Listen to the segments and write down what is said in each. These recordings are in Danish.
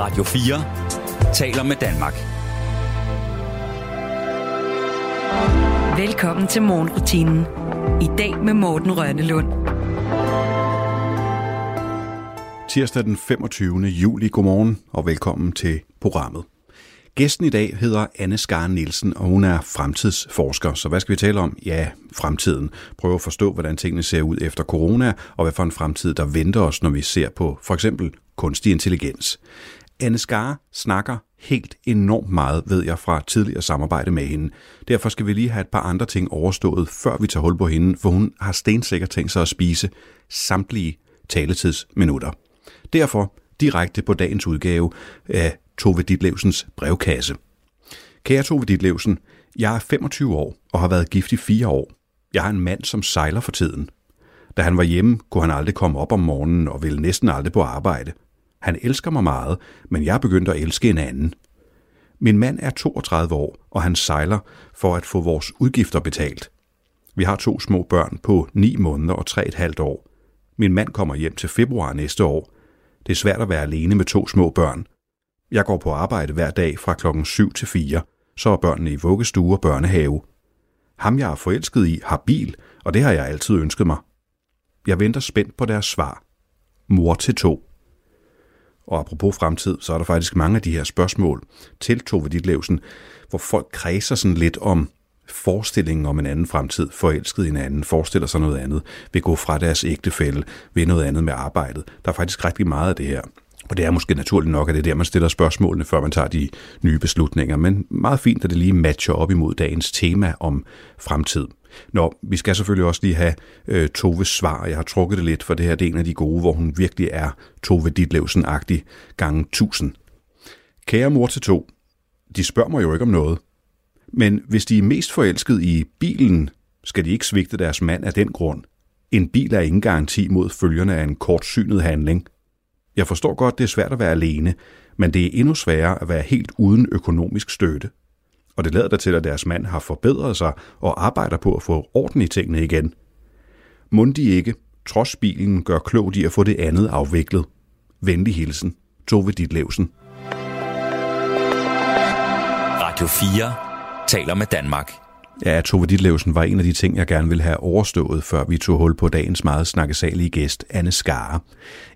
Radio 4 taler med Danmark. Velkommen til morgenrutinen. I dag med Morten Rønnelund. Tirsdag den 25. juli. Godmorgen og velkommen til programmet. Gæsten i dag hedder Anne Skar Nielsen, og hun er fremtidsforsker. Så hvad skal vi tale om? Ja, fremtiden. Prøve at forstå, hvordan tingene ser ud efter corona, og hvad for en fremtid, der venter os, når vi ser på for eksempel kunstig intelligens. Anne Skar snakker helt enormt meget, ved jeg, fra tidligere samarbejde med hende. Derfor skal vi lige have et par andre ting overstået, før vi tager hul på hende, for hun har stensikkert tænkt sig at spise samtlige taletidsminutter. Derfor direkte på dagens udgave af Tove Ditlevsens brevkasse. Kære Tove Ditlevsen, jeg er 25 år og har været gift i fire år. Jeg er en mand, som sejler for tiden. Da han var hjemme, kunne han aldrig komme op om morgenen og ville næsten aldrig på arbejde. Han elsker mig meget, men jeg er begyndt at elske en anden. Min mand er 32 år, og han sejler for at få vores udgifter betalt. Vi har to små børn på 9 måneder og 3,5 år. Min mand kommer hjem til februar næste år. Det er svært at være alene med to små børn. Jeg går på arbejde hver dag fra klokken 7 til 4. Så er børnene i vuggestue og børnehave. Ham, jeg er forelsket i, har bil, og det har jeg altid ønsket mig. Jeg venter spændt på deres svar. Mor til to. Og apropos fremtid, så er der faktisk mange af de her spørgsmål til Tove Ditlevsen, hvor folk kredser sådan lidt om forestillingen om en anden fremtid, forelsket en anden, forestiller sig noget andet, vil gå fra deres ægtefælde, vil noget andet med arbejdet. Der er faktisk rigtig meget af det her. Og det er måske naturligt nok, at det er der, man stiller spørgsmålene, før man tager de nye beslutninger. Men meget fint, at det lige matcher op imod dagens tema om fremtid. Nå, vi skal selvfølgelig også lige have øh, Toves svar. Jeg har trukket det lidt, for det her det er en af de gode, hvor hun virkelig er Tove Ditlevsen-agtig gange 1000. Kære mor til to, de spørger mig jo ikke om noget. Men hvis de er mest forelsket i bilen, skal de ikke svigte deres mand af den grund. En bil er ingen garanti mod følgerne af en kortsynet handling. Jeg forstår godt, det er svært at være alene, men det er endnu sværere at være helt uden økonomisk støtte. Og det lader der til, at deres mand har forbedret sig og arbejder på at få orden i tingene igen. Mund de ikke, trods bilen, gør klogt i at få det andet afviklet. Venlig hilsen, Tove Ditlevsen. Radio 4 taler med Danmark. Ja, Tove Ditlevsen var en af de ting, jeg gerne ville have overstået, før vi tog hul på dagens meget snakkesalige gæst, Anne Skare.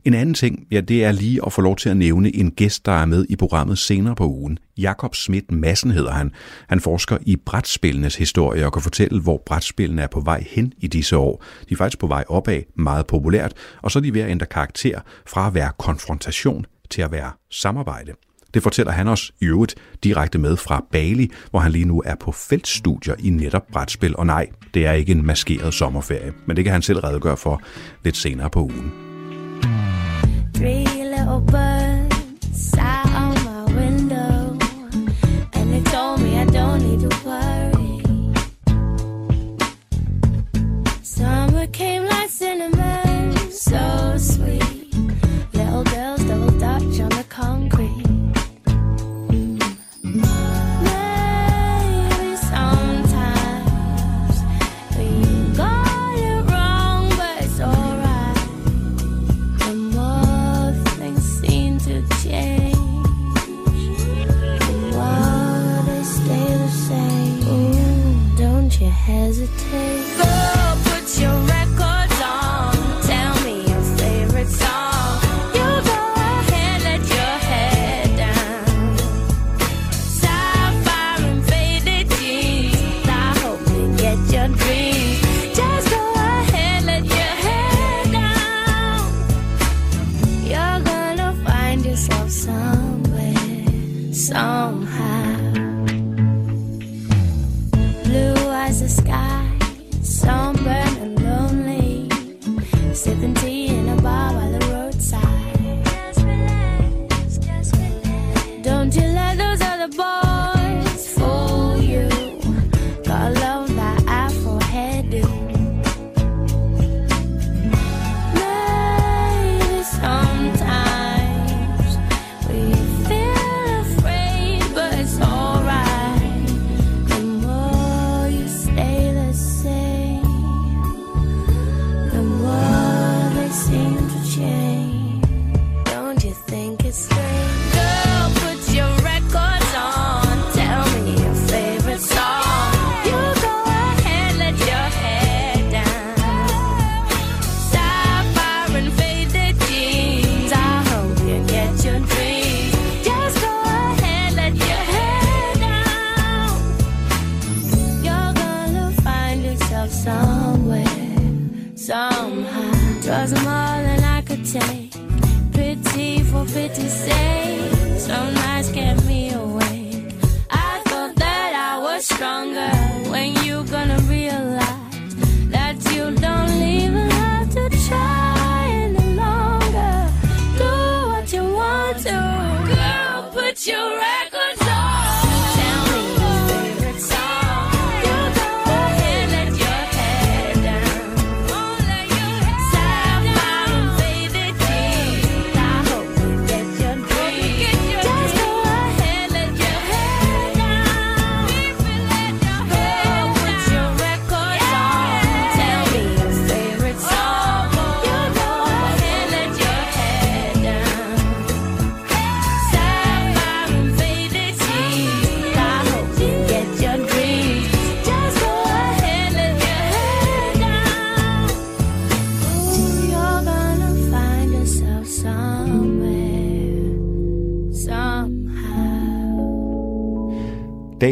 En anden ting, ja, det er lige at få lov til at nævne en gæst, der er med i programmet senere på ugen. Jakob Schmidt Massen hedder han. Han forsker i brætspillenes historie og kan fortælle, hvor brætspillene er på vej hen i disse år. De er faktisk på vej opad, meget populært, og så er de ved at ændre karakter fra at være konfrontation til at være samarbejde. Det fortæller han os i øvrigt direkte med fra Bali, hvor han lige nu er på feltstudier i netop brætspil. Og nej, det er ikke en maskeret sommerferie, men det kan han selv redegøre for lidt senere på ugen. Three little birds sat on my window, and they told me I don't need to worry. Summer came like cinnamon, you hesitate. Yes.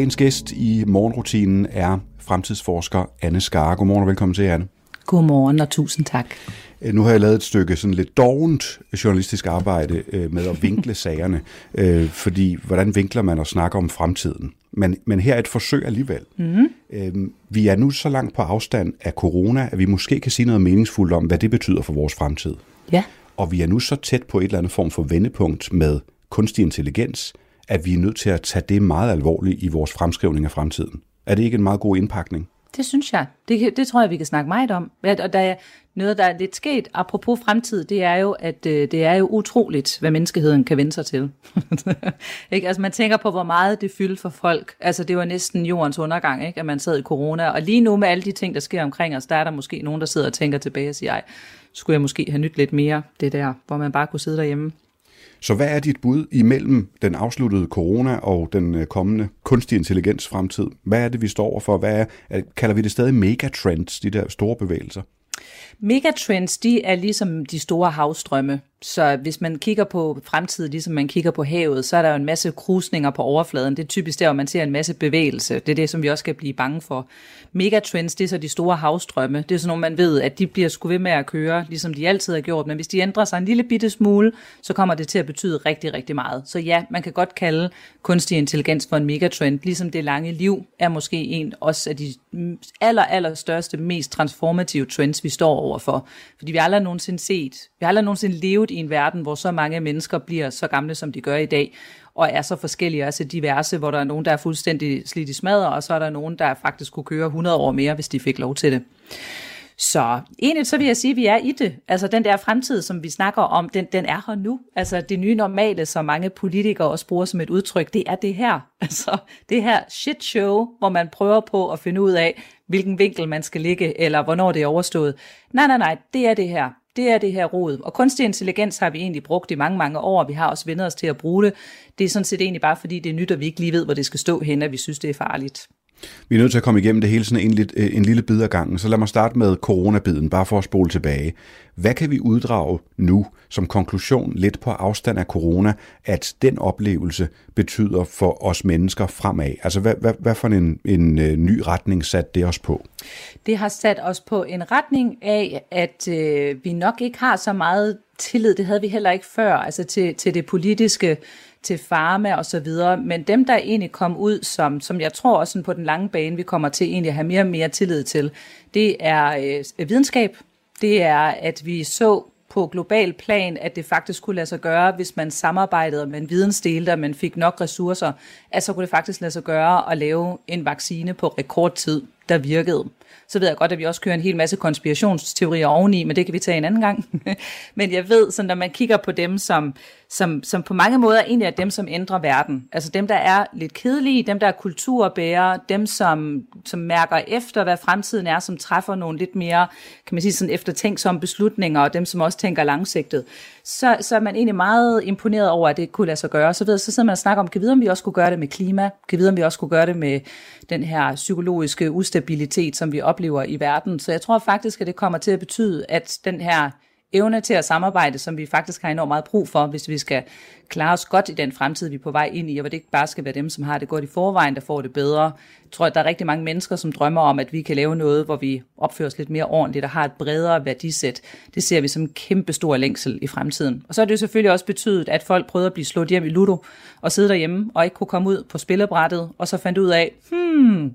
Dagens gæst i morgenrutinen er fremtidsforsker Anne Skar. Godmorgen og velkommen til, Anne. Godmorgen og tusind tak. Øh, Nu har jeg lavet et stykke sådan lidt dovent journalistisk arbejde øh, med at vinkle sagerne, øh, fordi hvordan vinkler man og snakker om fremtiden? Men, men her er et forsøg alligevel. Mm. Øh, vi er nu så langt på afstand af corona, at vi måske kan sige noget meningsfuldt om, hvad det betyder for vores fremtid. Ja, Og vi er nu så tæt på et eller andet form for vendepunkt med kunstig intelligens, at vi er nødt til at tage det meget alvorligt i vores fremskrivning af fremtiden. Er det ikke en meget god indpakning? det synes jeg. Det, det tror jeg, vi kan snakke meget om. Og der er noget, der er lidt sket, apropos fremtid, det er jo, at øh, det er jo utroligt, hvad menneskeheden kan vende sig til. ikke? Altså man tænker på, hvor meget det fyldte for folk. Altså det var næsten jordens undergang, ikke? at man sad i corona. Og lige nu med alle de ting, der sker omkring os, der er der måske nogen, der sidder og tænker tilbage og siger, ej, skulle jeg måske have nyt lidt mere det der, hvor man bare kunne sidde derhjemme. Så hvad er dit bud imellem den afsluttede corona og den øh, kommende kunstig intelligens fremtid? Hvad er det, vi står overfor? Hvad er, kalder vi det stadig megatrends, de der store bevægelser? Megatrends, de er ligesom de store havstrømme. Så hvis man kigger på fremtiden, ligesom man kigger på havet, så er der jo en masse krusninger på overfladen. Det er typisk der, hvor man ser en masse bevægelse. Det er det, som vi også skal blive bange for. Megatrends, det er så de store havstrømme. Det er sådan nogle, man ved, at de bliver sgu ved med at køre, ligesom de altid har gjort. Men hvis de ændrer sig en lille bitte smule, så kommer det til at betyde rigtig, rigtig meget. Så ja, man kan godt kalde kunstig intelligens for en megatrend, ligesom det lange liv er måske en også af de aller, aller største, mest transformative trends, vi står overfor. Fordi vi har aldrig nogensinde set, vi har aldrig nogensinde levet i en verden, hvor så mange mennesker bliver så gamle, som de gør i dag, og er så forskellige og så diverse, hvor der er nogen, der er fuldstændig slidt i smadret, og så er der nogen, der faktisk kunne køre 100 år mere, hvis de fik lov til det. Så egentlig så vil jeg sige, at vi er i det. Altså den der fremtid, som vi snakker om, den, den er her nu. Altså det nye normale, som mange politikere også bruger som et udtryk, det er det her. Altså det her shit show, hvor man prøver på at finde ud af, hvilken vinkel man skal ligge, eller hvornår det er overstået. Nej, nej, nej, det er det her. Det er det her rod. Og kunstig intelligens har vi egentlig brugt i mange, mange år. Vi har også vendt os til at bruge det. Det er sådan set egentlig bare, fordi det er nyt, og vi ikke lige ved, hvor det skal stå hen, at vi synes, det er farligt. Vi er nødt til at komme igennem det hele sådan en, lidt, øh, en lille bid ad gangen, så lad mig starte med coronabiden, bare for at spole tilbage. Hvad kan vi uddrage nu som konklusion lidt på afstand af corona, at den oplevelse betyder for os mennesker fremad? Altså hvad, hvad, hvad for en, en øh, ny retning satte det os på? Det har sat os på en retning af, at øh, vi nok ikke har så meget tillid, det havde vi heller ikke før, altså til, til det politiske, til farma og så videre, men dem, der egentlig kom ud, som, som jeg tror også sådan på den lange bane, vi kommer til egentlig at have mere og mere tillid til, det er øh, øh, videnskab, det er, at vi så på global plan, at det faktisk kunne lade sig gøre, hvis man samarbejdede man vidensdelte, og man fik nok ressourcer, at så kunne det faktisk lade sig gøre at lave en vaccine på rekordtid, der virkede. Så ved jeg godt, at vi også kører en hel masse konspirationsteorier oveni, men det kan vi tage en anden gang. men jeg ved, så når man kigger på dem, som, som, som på mange måder egentlig er dem, som ændrer verden, altså dem, der er lidt kedelige, dem, der er kulturbærere, dem, som, som mærker efter, hvad fremtiden er, som træffer nogle lidt mere, kan man sige, sådan eftertænksomme beslutninger, og dem, som også tænker langsigtet, så, så er man egentlig meget imponeret over, at det kunne lade sig gøre. Så, ved, så sidder man og snakker om, kan vide, om vi også skulle gøre det med klima, kan vide, om vi også skulle gøre det med den her psykologiske ustabilitet, som vi oplever i verden. Så jeg tror faktisk, at det kommer til at betyde, at den her evne til at samarbejde, som vi faktisk har enormt meget brug for, hvis vi skal klare os godt i den fremtid, vi er på vej ind i, og hvor det ikke bare skal være dem, som har det godt i forvejen, der får det bedre. Jeg tror, at der er rigtig mange mennesker, som drømmer om, at vi kan lave noget, hvor vi opfører os lidt mere ordentligt og har et bredere værdisæt. Det ser vi som en kæmpe stor længsel i fremtiden. Og så har det jo selvfølgelig også betydet, at folk prøvede at blive slået hjem i Ludo og sidde derhjemme og ikke kunne komme ud på spillebrættet, og så fandt ud af, hmm,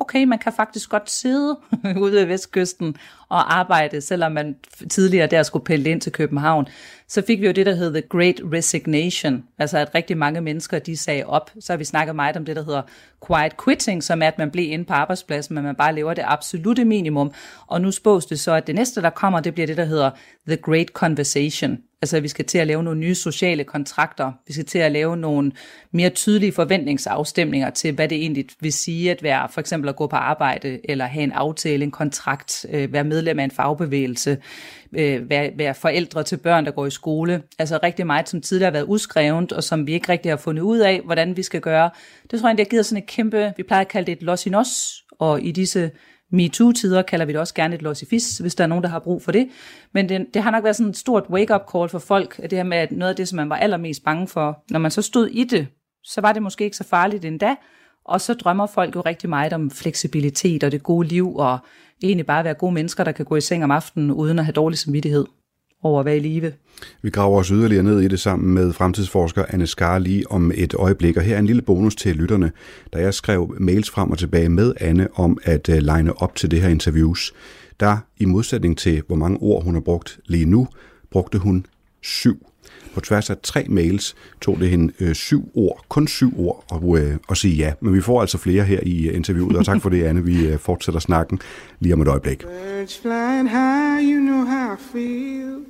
okay, man kan faktisk godt sidde ude ved Vestkysten og arbejde, selvom man tidligere der skulle pille ind til København. Så fik vi jo det, der hedder The Great Resignation, altså at rigtig mange mennesker, de sagde op. Så har vi snakket meget om det, der hedder quiet quitting, som er, at man bliver inde på arbejdspladsen, men man bare lever det absolute minimum. Og nu spås det så, at det næste, der kommer, det bliver det, der hedder The Great Conversation. Altså, at vi skal til at lave nogle nye sociale kontrakter. Vi skal til at lave nogle mere tydelige forventningsafstemninger til, hvad det egentlig vil sige at være, for eksempel at gå på arbejde, eller have en aftale, en kontrakt, øh, være medlem af en fagbevægelse, øh, være, være forældre til børn, der går i skole. Altså rigtig meget, som tidligere har været uskrevet, og som vi ikke rigtig har fundet ud af, hvordan vi skal gøre. Det tror jeg, det har givet sådan et kæmpe, vi plejer at kalde det et los in os, og i disse MeToo-tider kalder vi det også gerne et lossifis, hvis der er nogen, der har brug for det. Men det, det har nok været sådan et stort wake-up call for folk, at det her med, at noget af det, som man var allermest bange for, når man så stod i det, så var det måske ikke så farligt endda, og så drømmer folk jo rigtig meget om fleksibilitet og det gode liv, og egentlig bare være gode mennesker, der kan gå i seng om aftenen, uden at have dårlig samvittighed over at være i live. Vi graver os yderligere ned i det sammen med fremtidsforsker Anne Skar lige om et øjeblik. Og her er en lille bonus til lytterne. Da jeg skrev mails frem og tilbage med Anne om at uh, line op til det her interviews, der i modsætning til, hvor mange ord hun har brugt lige nu, brugte hun syv. På tværs af tre mails tog det hende øh, syv ord, kun syv ord, og, øh, at sige ja. Men vi får altså flere her i øh, interviewet, og tak for det, Anne. Vi øh, fortsætter snakken lige om et øjeblik. Birds flying high, you know how I feel.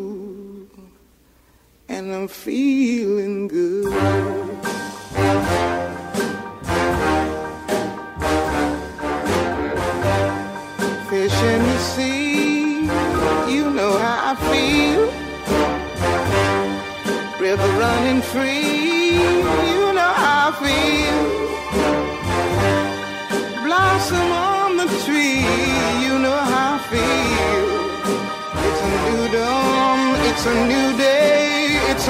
And I'm feeling good. Fish in the sea, you know how I feel. River running free, you know how I feel. Blossom on the tree, you know how I feel. It's a new dawn, it's a new day,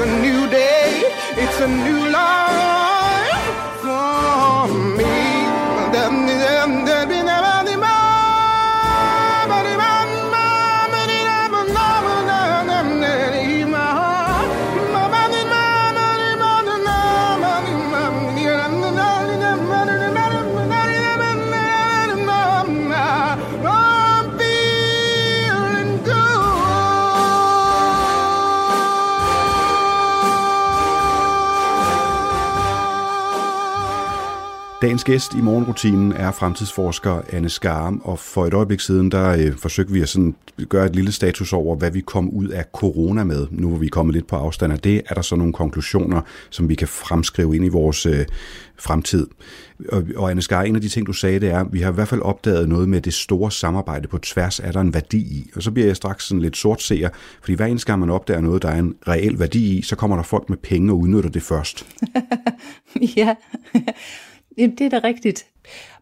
it's a new day, it's a new life Dagens gæst i morgenrutinen er fremtidsforsker Anne Skarum, og for et øjeblik siden, der øh, forsøgte vi at sådan gøre et lille status over, hvad vi kom ud af corona med. Nu hvor vi er kommet lidt på afstand af det, er der så nogle konklusioner, som vi kan fremskrive ind i vores øh, fremtid. Og, og Anne Skar, en af de ting, du sagde, det er, at vi har i hvert fald opdaget noget med det store samarbejde på tværs, er der en værdi i. Og så bliver jeg straks sådan lidt sortseer, fordi hver eneste gang man opdager noget, der er en reel værdi i, så kommer der folk med penge og udnytter det først. ja, Jamen, det er da rigtigt.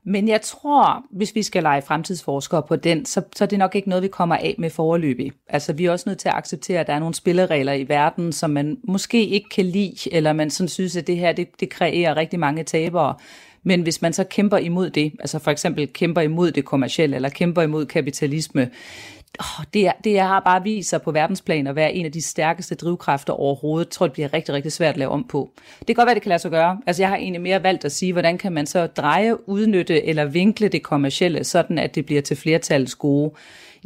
Men jeg tror, hvis vi skal lege fremtidsforskere på den, så, så er det nok ikke noget, vi kommer af med foreløbig. Altså, vi er også nødt til at acceptere, at der er nogle spilleregler i verden, som man måske ikke kan lide, eller man sådan synes, at det her, det, det kreerer rigtig mange tabere. Men hvis man så kæmper imod det, altså for eksempel kæmper imod det kommercielle, eller kæmper imod kapitalisme, oh, det, er, det har bare vist sig på verdensplan at være en af de stærkeste drivkræfter overhovedet. Jeg tror, det bliver rigtig, rigtig svært at lave om på. Det kan godt være, det kan lade sig gøre. Altså, jeg har egentlig mere valgt at sige, hvordan kan man så dreje, udnytte eller vinkle det kommercielle, sådan at det bliver til flertallets gode.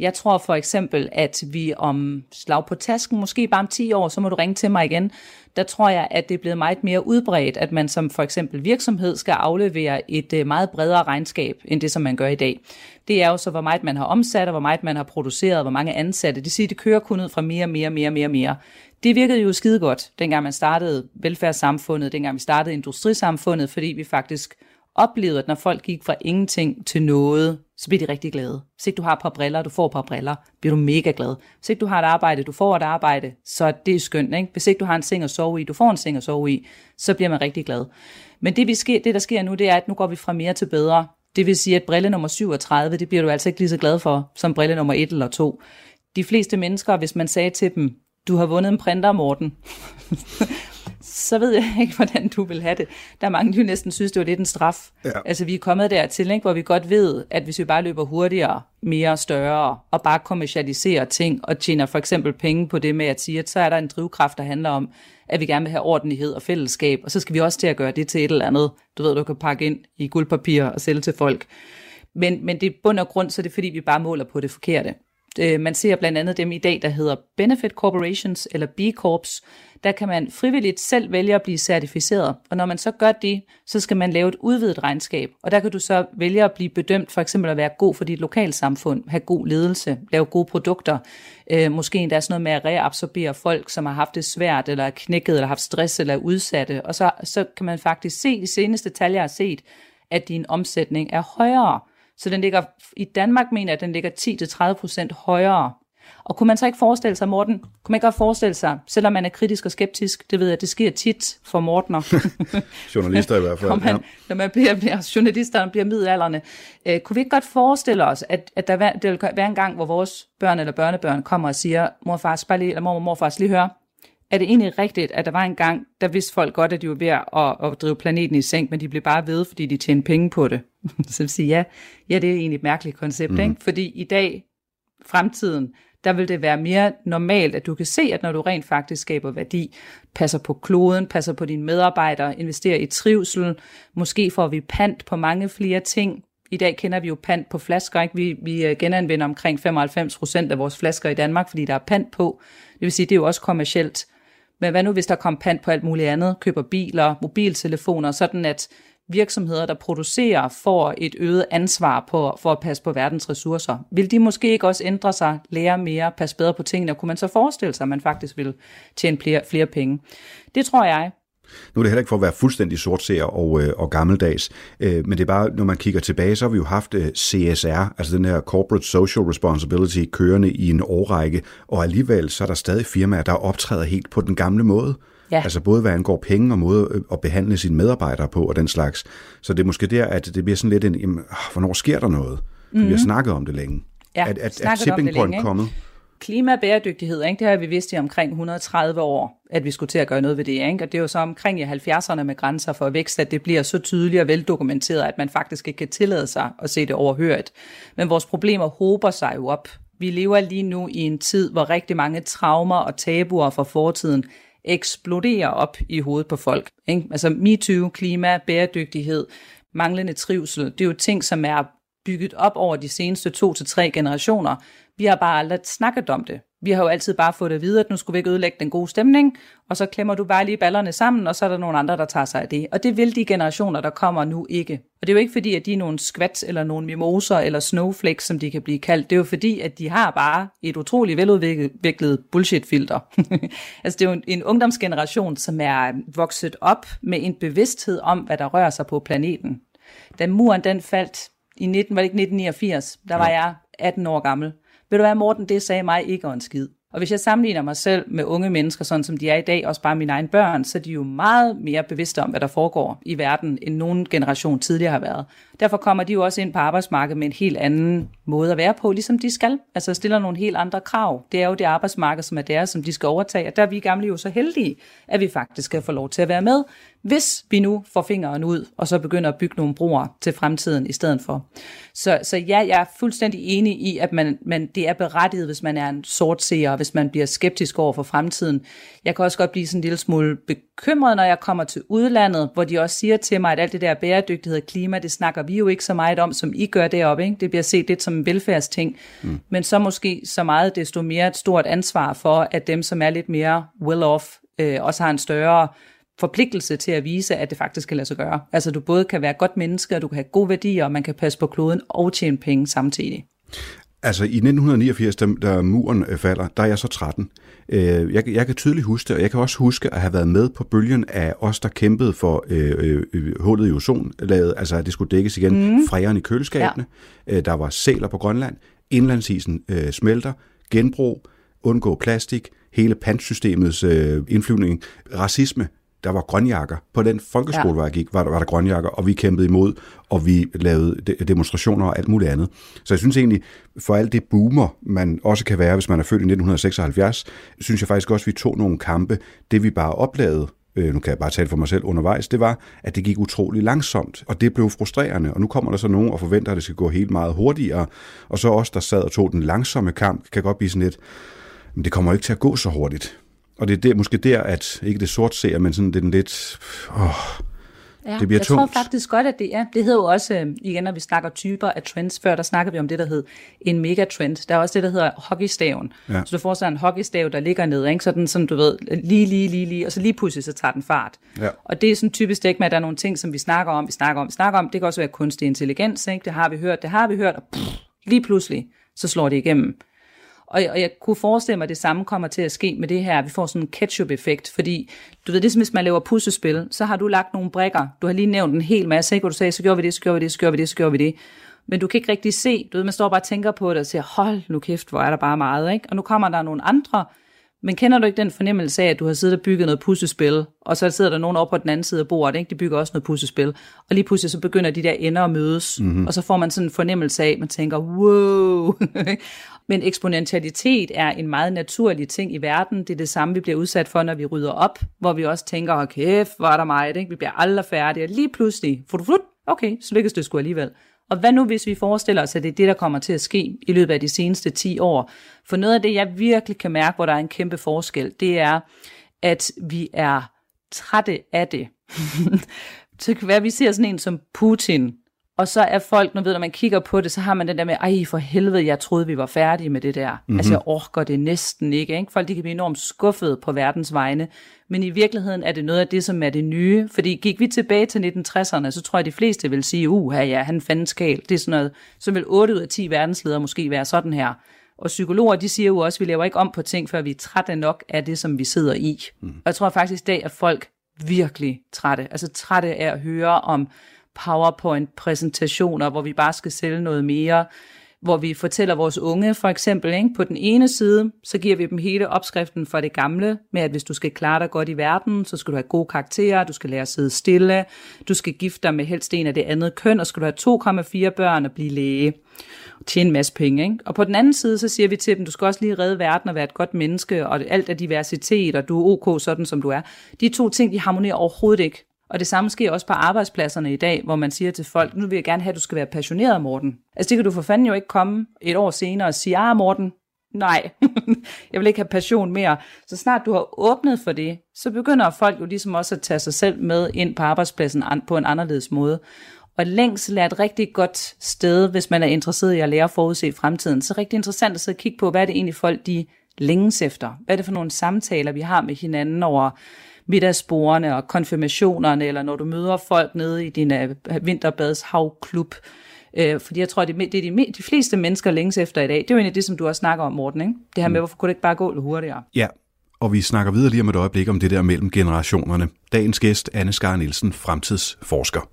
Jeg tror for eksempel, at vi om slag på tasken, måske bare om 10 år, så må du ringe til mig igen. Der tror jeg, at det er blevet meget mere udbredt, at man som for eksempel virksomhed skal aflevere et øh, meget bredere regnskab, end det, som man gør i dag. Det er jo så, hvor meget man har omsat, og hvor meget man har produceret, hvor mange ansatte. Det siger, det kører kun ud fra mere, mere, mere, mere, mere. Det virkede jo skide godt, dengang man startede velfærdssamfundet, dengang vi startede industrisamfundet, fordi vi faktisk oplevede, at når folk gik fra ingenting til noget, så bliver de rigtig glade. Hvis ikke du har et par briller, du får et par briller, bliver du mega glad. Hvis ikke du har et arbejde, du får et arbejde, så det er skønt. Ikke? Hvis ikke du har en seng at sove i, du får en seng at sove i, så bliver man rigtig glad. Men det, vi sker, det der sker nu, det er, at nu går vi fra mere til bedre. Det vil sige, at brille nummer 37, det bliver du altså ikke lige så glad for, som brille nummer 1 eller 2. De fleste mennesker, hvis man sagde til dem, du har vundet en printer, Morten, så ved jeg ikke, hvordan du vil have det. Der er mange, der næsten synes, det var lidt en straf. Ja. Altså, vi er kommet dertil, ikke, hvor vi godt ved, at hvis vi bare løber hurtigere, mere større, og bare kommercialiserer ting, og tjener for eksempel penge på det med at sige, at så er der en drivkraft, der handler om, at vi gerne vil have ordentlighed og fællesskab, og så skal vi også til at gøre det til et eller andet, du ved, du kan pakke ind i guldpapir og sælge til folk. Men, men det er bund og grund, så det er fordi, vi bare måler på det forkerte. Øh, man ser blandt andet dem i dag, der hedder Benefit Corporations eller B Corps. Der kan man frivilligt selv vælge at blive certificeret. Og når man så gør det, så skal man lave et udvidet regnskab. Og der kan du så vælge at blive bedømt for eksempel at være god for dit lokalsamfund, have god ledelse, lave gode produkter. Øh, måske endda sådan noget med at reabsorbere folk, som har haft det svært, eller er knækket, eller haft stress, eller er udsatte. Og så, så kan man faktisk se de seneste tal, jeg har set, at din omsætning er højere. Så den ligger, i Danmark mener jeg, at den ligger 10-30% højere. Og kunne man så ikke forestille sig, Morten, kunne man ikke godt forestille sig, selvom man er kritisk og skeptisk, det ved jeg, det sker tit for Mortener. Journalister i hvert fald. når, man, ja. når man bliver, bliver journalisterne bliver middelalderne. Øh, kunne vi ikke godt forestille os, at, at der, der vil være en gang, hvor vores børn eller børnebørn kommer og siger, mor og far, bare lige, eller mor og morfar, lige høre, er det egentlig rigtigt, at der var en gang, der vidste folk godt, at de var ved at, at drive planeten i sænk, men de blev bare ved, fordi de tjente penge på det. Så vil sige, ja, ja, det er egentlig et mærkeligt koncept, mm. ikke? Fordi i dag, fremtiden, der vil det være mere normalt, at du kan se, at når du rent faktisk skaber værdi, passer på kloden, passer på dine medarbejdere, investerer i trivsel, måske får vi pant på mange flere ting. I dag kender vi jo pant på flasker, ikke? Vi, vi øh, genanvender omkring 95 procent af vores flasker i Danmark, fordi der er pant på. Det vil sige, det er jo også kommercielt. Men hvad nu, hvis der kom pant på alt muligt andet? Køber biler, mobiltelefoner, sådan at virksomheder, der producerer, får et øget ansvar på, for at passe på verdens ressourcer. Vil de måske ikke også ændre sig, lære mere, passe bedre på tingene? Kunne man så forestille sig, at man faktisk vil tjene flere, flere penge? Det tror jeg. Nu er det heller ikke for at være fuldstændig sortseer og, øh, og gammeldags, øh, men det er bare, når man kigger tilbage, så har vi jo haft øh, CSR, altså den her Corporate Social Responsibility, kørende i en årrække, og alligevel så er der stadig firmaer, der optræder helt på den gamle måde. Ja. Altså både hvad angår penge og måde øh, at behandle sine medarbejdere på og den slags. Så det er måske der, at det bliver sådan lidt en, jamen, hvornår sker der noget? Mm-hmm. Vi har snakket om det længe. Ja, at snakket om tipping point længe, ikke? kommet? Klima klimabæredygtighed, ikke? det har vi vidst i omkring 130 år, at vi skulle til at gøre noget ved det. Ikke? Og det er jo så omkring i 70'erne med grænser for vækst, at det bliver så tydeligt og veldokumenteret, at man faktisk ikke kan tillade sig at se det overhørt. Men vores problemer hober sig jo op. Vi lever lige nu i en tid, hvor rigtig mange traumer og tabuer fra fortiden eksploderer op i hovedet på folk. Ikke? Altså MeToo, klima, bæredygtighed, manglende trivsel, det er jo ting, som er bygget op over de seneste to til tre generationer. Vi har bare aldrig snakket om det. Vi har jo altid bare fået det videre, at nu skulle vi ikke ødelægge den gode stemning, og så klemmer du bare lige ballerne sammen, og så er der nogle andre, der tager sig af det. Og det vil de generationer, der kommer nu ikke. Og det er jo ikke fordi, at de er nogle skvat, eller nogle mimoser, eller snowflakes, som de kan blive kaldt. Det er jo fordi, at de har bare et utroligt veludviklet bullshit-filter. altså det er jo en, ungdomsgeneration, som er vokset op med en bevidsthed om, hvad der rører sig på planeten. Da muren den faldt i 19, var det ikke 1989, der var jeg 18 år gammel. Ved du hvad, Morten, det sagde mig ikke en skid. Og hvis jeg sammenligner mig selv med unge mennesker, sådan som de er i dag, også bare mine egne børn, så er de jo meget mere bevidste om, hvad der foregår i verden, end nogen generation tidligere har været. Derfor kommer de jo også ind på arbejdsmarkedet med en helt anden måde at være på, ligesom de skal. Altså stiller nogle helt andre krav. Det er jo det arbejdsmarked, som er deres, som de skal overtage. Og der er vi gamle jo så heldige, at vi faktisk skal få lov til at være med, hvis vi nu får fingeren ud, og så begynder at bygge nogle broer til fremtiden i stedet for. Så, så ja, jeg er fuldstændig enig i, at man, man, det er berettiget, hvis man er en sortseer, hvis man bliver skeptisk over for fremtiden. Jeg kan også godt blive sådan en lille smule bekymret, når jeg kommer til udlandet, hvor de også siger til mig, at alt det der bæredygtighed og klima, det snakker vi jo ikke så meget om, som I gør deroppe. Ikke? Det bliver set lidt som en velfærdsting, mm. men så måske så meget desto mere et stort ansvar for, at dem, som er lidt mere well-off, øh, også har en større forpligtelse til at vise, at det faktisk kan lade sig gøre. Altså du både kan være godt menneske, og du kan have gode værdier, og man kan passe på kloden og tjene penge samtidig. Altså i 1989, da, da muren øh, falder, der er jeg så 13. Øh, jeg, jeg kan tydeligt huske det, og jeg kan også huske at have været med på bølgen af os, der kæmpede for øh, øh, hullet i ozonlaget, altså at det skulle dækkes igen, mm. fræren i køleskabene. Ja. Øh, der var sæler på Grønland, indlandsisen øh, smelter, genbrug, undgå plastik, hele pantsystemets øh, indflyvning, racisme, der var grønjakker. På den folkeskole, ja. hvor jeg gik, var der, var der grønjakker, og vi kæmpede imod, og vi lavede de- demonstrationer og alt muligt andet. Så jeg synes egentlig, for alt det boomer, man også kan være, hvis man er født i 1976, synes jeg faktisk også, at vi tog nogle kampe. Det vi bare oplevede, øh, nu kan jeg bare tale for mig selv undervejs, det var, at det gik utrolig langsomt, og det blev frustrerende. Og nu kommer der så nogen og forventer, at det skal gå helt meget hurtigere, og så os, der sad og tog den langsomme kamp, kan godt blive sådan lidt, men det kommer ikke til at gå så hurtigt. Og det er der, måske der, at ikke det sort ser, men sådan det er den lidt... Åh, Ja, Det bliver jeg tungt. tror faktisk godt, at det er. Det hedder jo også, øh, igen når vi snakker typer af trends, før der snakker vi om det, der hed en megatrend. Der er også det, der hedder hockeystaven. Ja. Så du får sådan en hockeystav, der ligger ned, ikke? sådan, sådan du ved, lige, lige, lige, lige, og så lige pludselig, så tager den fart. Ja. Og det er sådan typisk det med, at der er nogle ting, som vi snakker om, vi snakker om, vi snakker om. Det kan også være kunstig intelligens, ikke? det har vi hørt, det har vi hørt, og pff, lige pludselig, så slår det igennem. Og, og jeg kunne forestille mig, at det samme kommer til at ske med det her. Vi får sådan en ketchup-effekt, fordi du ved, det er som hvis man laver puslespil, så har du lagt nogle brikker. Du har lige nævnt en hel masse, ikke? hvor du sagde, så gjorde vi det, så gjorde vi det, så gjorde vi det, så gjorde vi det. Men du kan ikke rigtig se, du ved, man står bare og tænker på det og siger, hold nu kæft, hvor er der bare meget, ikke? Og nu kommer der nogle andre, men kender du ikke den fornemmelse af, at du har siddet og bygget noget puslespil, og så sidder der nogen over på den anden side af bordet, ikke? de bygger også noget puslespil, og lige pludselig så begynder de der ender at mødes, mm-hmm. og så får man sådan en fornemmelse af, at man tænker, wow. Men eksponentialitet er en meget naturlig ting i verden. Det er det samme, vi bliver udsat for, når vi rydder op, hvor vi også tænker, okay, kæft, hvor er der meget, ikke? vi bliver aldrig færdige, og lige pludselig, fut, fut, okay, så lykkes det sgu alligevel. Og hvad nu, hvis vi forestiller os, at det er det, der kommer til at ske i løbet af de seneste 10 år? For noget af det, jeg virkelig kan mærke, hvor der er en kæmpe forskel, det er, at vi er trætte af det. så kan være, at vi ser sådan en som Putin, og så er folk, nu ved, når man kigger på det, så har man den der med, ej for helvede, jeg troede, vi var færdige med det der. Mm-hmm. Altså jeg orker det næsten ikke. ikke? Folk de kan blive enormt skuffede på verdens vegne. Men i virkeligheden er det noget af det, som er det nye. Fordi gik vi tilbage til 1960'erne, så tror jeg, de fleste vil sige, uh, ja, han fandt skal. Det er sådan noget, så vil 8 ud af 10 verdensledere måske være sådan her. Og psykologer, de siger jo også, at vi laver ikke om på ting, før vi er trætte nok af det, som vi sidder i. Mm. Og jeg tror faktisk i dag, at folk virkelig trætte. Altså trætte af at høre om PowerPoint-præsentationer, hvor vi bare skal sælge noget mere, hvor vi fortæller vores unge for eksempel, ikke? på den ene side, så giver vi dem hele opskriften for det gamle, med at hvis du skal klare dig godt i verden, så skal du have gode karakterer, du skal lære at sidde stille, du skal gifte dig med helst en af det andet køn, og skal du have 2,4 børn og blive læge og tjene en masse penge. Ikke? Og på den anden side, så siger vi til dem, du skal også lige redde verden og være et godt menneske, og alt er diversitet, og du er ok sådan, som du er. De to ting, de harmonerer overhovedet ikke. Og det samme sker også på arbejdspladserne i dag, hvor man siger til folk, nu vil jeg gerne have, at du skal være passioneret, Morten. Altså det kan du for fanden jo ikke komme et år senere og sige, ah Morten, nej, jeg vil ikke have passion mere. Så snart du har åbnet for det, så begynder folk jo ligesom også at tage sig selv med ind på arbejdspladsen på en anderledes måde. Og længsel er et rigtig godt sted, hvis man er interesseret i at lære at forudse fremtiden. Så rigtig interessant at sidde og kigge på, hvad er det egentlig folk, de længes efter? Hvad er det for nogle samtaler, vi har med hinanden over middagsbordene og konfirmationerne, eller når du møder folk nede i din øh, vinterbads havklub? Øh, fordi jeg tror, det, er det er de, de fleste mennesker længes efter i dag. Det er jo egentlig det, som du også snakker om, Morten. Ikke? Det her med, hvorfor kunne det ikke bare gå lidt hurtigere? Ja, og vi snakker videre lige om et øjeblik om det der mellem generationerne. Dagens gæst, Anne Skar Nielsen, fremtidsforsker.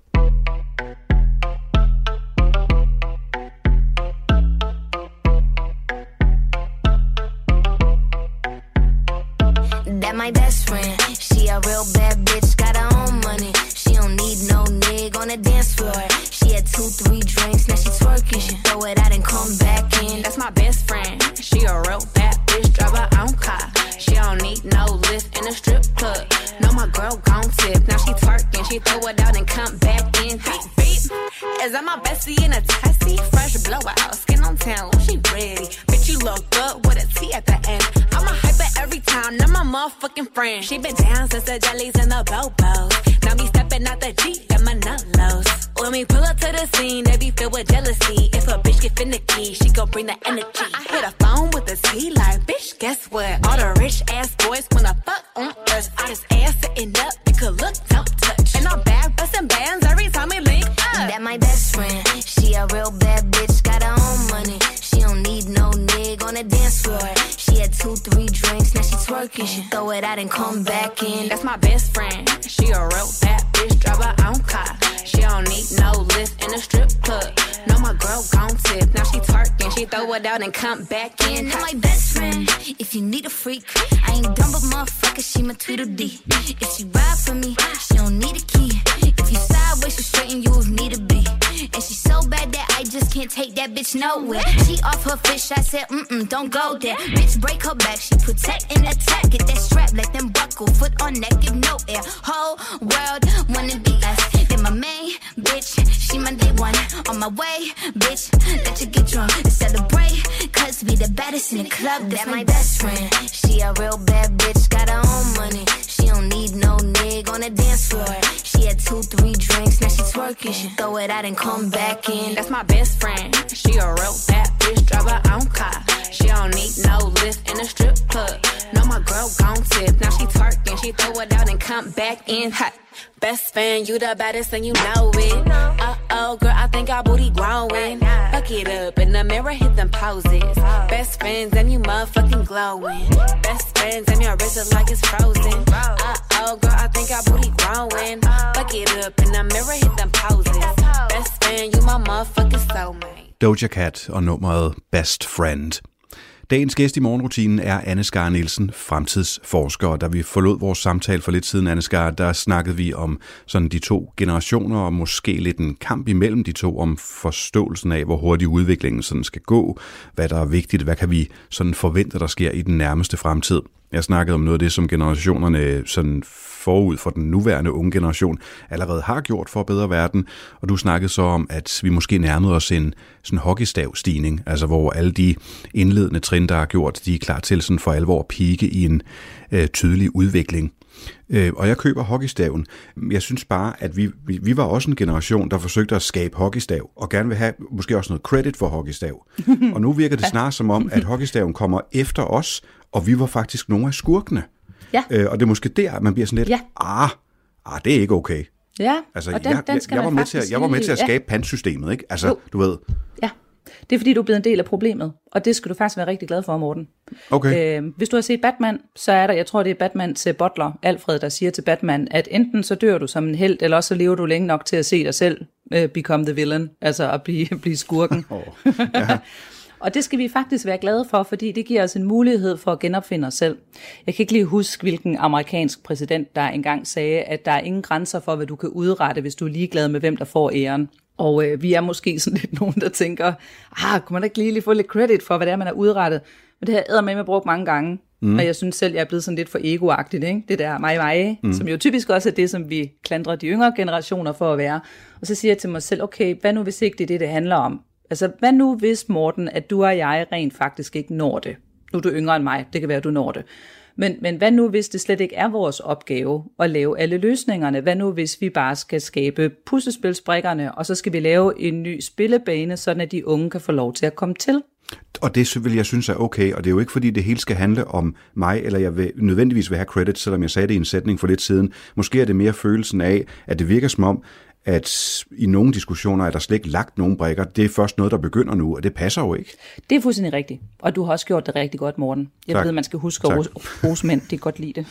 Don't go there. Bitch, break her back, she protect the baddest and you know it. Uh oh, girl, I think our booty growing. Fuck it up in the mirror, hit them poses. Best friends and you motherfucking glowing. Best friends and your wrist is like it's frozen. Uh oh, girl, I think our booty growing. Fuck it up in the mirror, hit them poses. Best friend, you my motherfucking soulmate. Doja Cat og nummeret Best Friend. Dagens gæst i morgenrutinen er Anne Skar Nielsen, fremtidsforsker. Og Da vi forlod vores samtale for lidt siden, Anne Skar, der snakkede vi om sådan de to generationer, og måske lidt en kamp imellem de to, om forståelsen af, hvor hurtigt udviklingen sådan skal gå, hvad der er vigtigt, hvad kan vi sådan forvente, der sker i den nærmeste fremtid. Jeg snakkede om noget af det, som generationerne sådan forud for den nuværende unge generation allerede har gjort for at bedre verden, og du snakkede så om, at vi måske nærmede os en sådan hockeystav-stigning, altså hvor alle de indledende trin, der er gjort, de er klar til sådan for alvor at pike i en øh, tydelig udvikling. Øh, og jeg køber hockeystaven. Jeg synes bare, at vi, vi, vi var også en generation, der forsøgte at skabe hockeystav, og gerne vil have måske også noget credit for hockeystav. og nu virker det snart som om, at hockeystaven kommer efter os, og vi var faktisk nogle af skurkene. Ja. Øh, og det er måske der, man bliver sådan lidt, Ja. ah, ah, det er ikke okay. Ja, Altså, og den, jeg, den skal jeg, jeg, var med til at, jeg var med til at ja. skabe pantsystemet, ikke? Altså, Jo. du ved, Ja, det er fordi, du er blevet en del af problemet, og det skal du faktisk være rigtig glad for, Morten. okay. Øh, hvis du har set Batman, så er der, jeg tror det er Batmans øh, butler, Alfred, der siger til Batman, at enten så dør du som en held, eller også så lever du længe nok til at se dig selv øh, become the villain, altså at blive, blive skurken. Oh, ja. Og det skal vi faktisk være glade for, fordi det giver os en mulighed for at genopfinde os selv. Jeg kan ikke lige huske, hvilken amerikansk præsident, der engang sagde, at der er ingen grænser for, hvad du kan udrette, hvis du er ligeglad med, hvem der får æren. Og øh, vi er måske sådan lidt nogen, der tænker, ah, kunne man da ikke lige, lige få lidt credit for, hvad det er, man har udrettet? Men det har jeg med med brugt mange gange. Mm. Og jeg synes selv, jeg er blevet sådan lidt for egoagtigt, ikke? Det der mig, mig, mm. som jo typisk også er det, som vi klandrer de yngre generationer for at være. Og så siger jeg til mig selv, okay, hvad nu hvis ikke det er det, det handler om? Altså, hvad nu hvis, Morten, at du og jeg rent faktisk ikke når det? Nu er du yngre end mig, det kan være, at du når det. Men, men hvad nu, hvis det slet ikke er vores opgave at lave alle løsningerne? Hvad nu, hvis vi bare skal skabe puslespilsbrikkerne, og så skal vi lave en ny spillebane, sådan at de unge kan få lov til at komme til? Og det vil jeg synes er okay, og det er jo ikke fordi det hele skal handle om mig, eller jeg vil, nødvendigvis vil have credit, selvom jeg sagde det i en sætning for lidt siden. Måske er det mere følelsen af, at det virker som om, at i nogle diskussioner er der slet ikke lagt nogen brækker. Det er først noget, der begynder nu, og det passer jo ikke. Det er fuldstændig rigtigt. Og du har også gjort det rigtig godt, Morten. Jeg Tak. ved, man skal huske at Tak. rose, rose mænd. Det er godt lide det.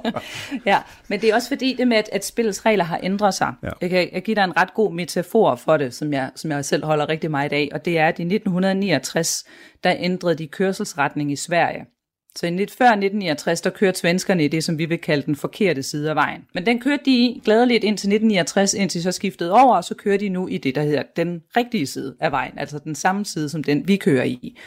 ja, men det er også fordi det med, at, at spillets regler har ændret sig. Ja. Jeg kan jeg give dig en ret god metafor for det, som jeg, som jeg selv holder rigtig meget af. Og det er, at i 1969, der ændrede de kørselsretning i Sverige. Så i lidt før 1969, der kørte svenskerne i det, som vi vil kalde den forkerte side af vejen. Men den kørte de i glædeligt indtil 1969, indtil de så skiftede over, og så kører de nu i det, der hedder den rigtige side af vejen, altså den samme side, som den vi kører i.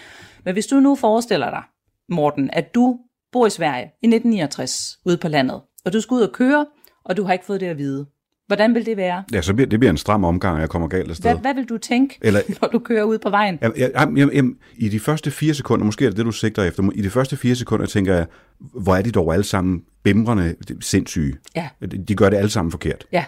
Men hvis du nu forestiller dig, Morten, at du bor i Sverige i 1969, ude på landet, og du skal ud og køre, og du har ikke fået det at vide. Hvordan vil det være? Ja, så bliver, det bliver en stram omgang, og jeg kommer galt afsted. Hvad, hvad vil du tænke, Eller- når du kører ud på vejen? Jamen, jamen, jamen, jamen, I de første fire sekunder, måske er det det, du sigter efter, i de første fire sekunder tænker jeg, hvor er de dog alle sammen bimrende sindssyge. Ja. De de gør det alle sammen forkert. Ja.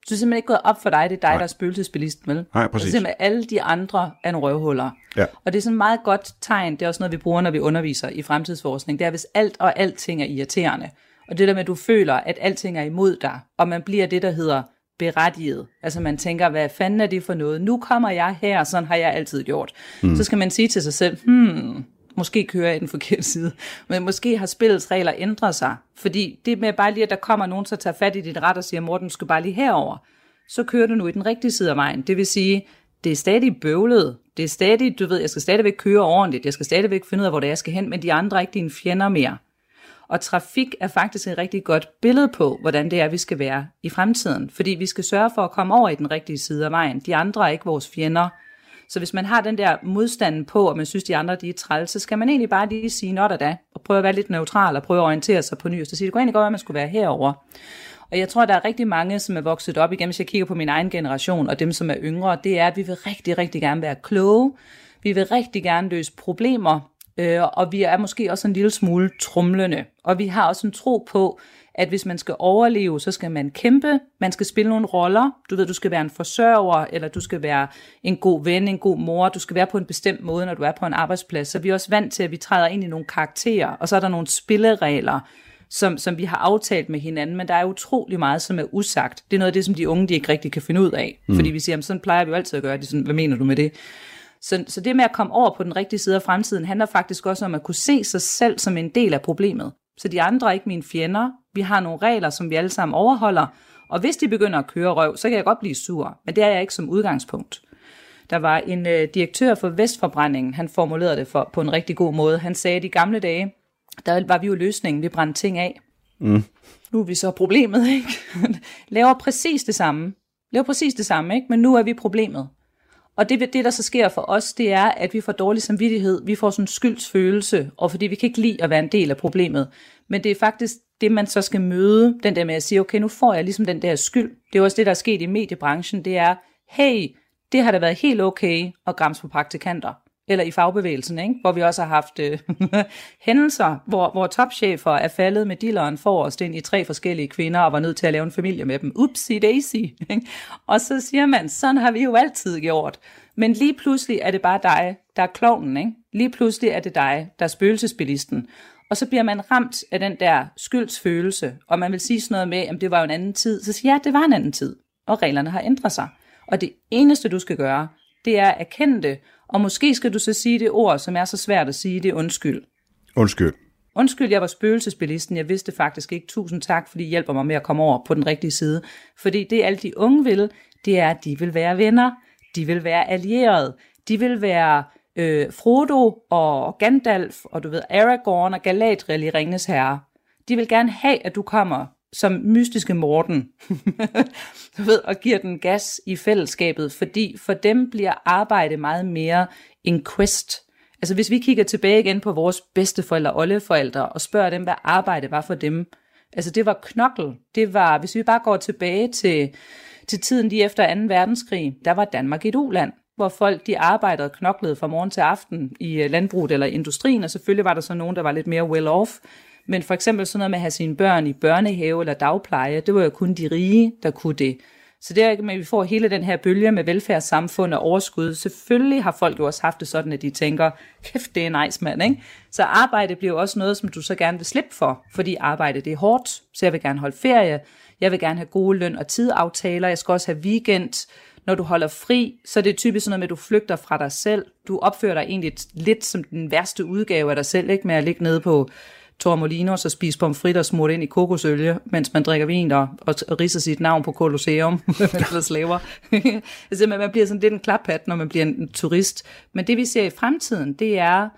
Så det er simpelthen ikke gået op for dig, det er dig, Nej. der er spøgelsesbilisten, vel? Nej, præcis. Det er simpelthen alle de andre er en røvhuller. Ja. Og det er sådan et meget godt tegn, det er også noget, vi bruger, når vi underviser i fremtidsforskning, det er, hvis alt og alting er irriterende. Og det der med, at du føler, at alting er imod dig, og man bliver det, der hedder berettiget. Altså man tænker, hvad fanden er det for noget? Nu kommer jeg her, sådan har jeg altid gjort. Mm. Så skal man sige til sig selv, hmm, måske kører jeg i den forkerte side, men måske har spillets regler ændret sig. Fordi det med bare lige, at der kommer nogen, der tager fat i dit ret og siger, Morten, du skal bare lige herover, så kører du nu i den rigtige side af vejen. Det vil sige, det er stadig bøvlet. Det er stadig, du ved, jeg skal stadigvæk køre ordentligt. Jeg skal stadigvæk finde ud af, hvor det er, jeg skal hen, men de andre er ikke dine fjender mere. Og trafik er faktisk et rigtig godt billede på, hvordan det er, vi skal være i fremtiden. Fordi vi skal sørge for at komme over i den rigtige side af vejen. De andre er ikke vores fjender. Så hvis man har den der modstand på, og man synes, de andre de er træls, så skal man egentlig bare lige sige, not da, og prøve at være lidt neutral, og prøve at orientere sig på ny, og så sige, det kunne egentlig godt være, at man skulle være herover. Og jeg tror, der er rigtig mange, som er vokset op igennem, hvis jeg kigger på min egen generation, og dem, som er yngre, det er, at vi vil rigtig, rigtig gerne være kloge. Vi vil rigtig gerne løse problemer, øh, og vi er måske også en lille smule trumlende. Og vi har også en tro på, at hvis man skal overleve, så skal man kæmpe, man skal spille nogle roller. Du ved, du skal være en forsørger, eller du skal være en god ven, en god mor. Du skal være på en bestemt måde, når du er på en arbejdsplads. Så vi er også vant til, at vi træder ind i nogle karakterer, og så er der nogle spilleregler, som, som vi har aftalt med hinanden, men der er utrolig meget, som er usagt. Det er noget af det, som de unge de ikke rigtig kan finde ud af. Mm. Fordi vi siger, jamen, sådan plejer vi jo altid at gøre. De sådan, hvad mener du med det? Så, så det med at komme over på den rigtige side af fremtiden, handler faktisk også om at kunne se sig selv som en del af problemet. Så de andre er ikke mine fjender. Vi har nogle regler, som vi alle sammen overholder. Og hvis de begynder at køre røv, så kan jeg godt blive sur. Men det er jeg ikke som udgangspunkt. Der var en øh, direktør for Vestforbrændingen, han formulerede det for, på en rigtig god måde. Han sagde, at i gamle dage, der var vi jo løsningen, vi brændte ting af. Mm. Nu er vi så problemet, ikke? Laver præcis det samme. Laver præcis det samme, ikke? Men nu er vi problemet. Og det, det, der så sker for os, det er, at vi får dårlig samvittighed, vi får sådan en skyldsfølelse, og fordi vi kan ikke lide at være en del af problemet. Men det er faktisk det, man så skal møde, den der med at sige, okay, nu får jeg ligesom den der skyld. Det er også det, der er sket i mediebranchen, det er, hey, det har da været helt okay at græmse på praktikanter. Eller i fagbevægelsen, ikke? hvor vi også har haft øh, hændelser, hvor, hvor topchefer er faldet med dilleren forrest ind i tre forskellige kvinder og var nødt til at lave en familie med dem. Upsi daisy. Ikke? Og så siger man, sådan har vi jo altid gjort. Men lige pludselig er det bare dig, der er klovnen. Ikke? Lige pludselig er det dig, der er spøgelsesbilisten. Og så bliver man ramt af den der skyldsfølelse, og man vil sige sådan noget med, at det var jo en anden tid. Så siger jeg, ja, det var en anden tid, og reglerne har ændret sig. Og det eneste, du skal gøre, det er at erkende det, og måske skal du så sige det ord, som er så svært at sige, det er undskyld. Undskyld. Undskyld, jeg var spøgelsesbilisten. Jeg vidste faktisk ikke. Tusind tak, fordi I hjælper mig med at komme over på den rigtige side. Fordi det alle de unge vil, det er, at de vil være venner. De vil være allierede. De vil være øh, Frodo og Gandalf og du ved Aragorn og Galadriel i Ringenes Herre. De vil gerne have, at du kommer som mystiske Morten du ved, og giver den gas i fællesskabet, fordi for dem bliver arbejde meget mere en quest. Altså hvis vi kigger tilbage igen på vores bedsteforældre og oldeforældre og spørger dem, hvad arbejde var for dem, altså det var knokkel. Det var, hvis vi bare går tilbage til, til tiden lige efter 2. verdenskrig, der var Danmark et uland hvor folk de arbejdede og knoklede fra morgen til aften i øh, landbruget eller industrien, og selvfølgelig var der så nogen, der var lidt mere well off, men for eksempel sådan noget med at have sine børn i børnehave eller dagpleje, det var jo kun de rige, der kunne det. Så det er med, at vi får hele den her bølge med velfærdssamfund og overskud. Selvfølgelig har folk jo også haft det sådan, at de tænker, kæft, det er nice, mand. Ikke? Så arbejde bliver jo også noget, som du så gerne vil slippe for, fordi arbejde det er hårdt, så jeg vil gerne holde ferie, jeg vil gerne have gode løn- og tidaftaler, jeg skal også have weekend. Når du holder fri, så er det typisk sådan noget med, at du flygter fra dig selv. Du opfører dig egentlig lidt som den værste udgave af dig selv, ikke? med at ligge nede på Tormolinos og spise pomfritter smurt ind i kokosolie, mens man drikker vin og, og ridser sit navn på Colosseum, eller slaver. altså, man bliver sådan lidt en klaphat, når man bliver en, turist. Men det vi ser i fremtiden, det er,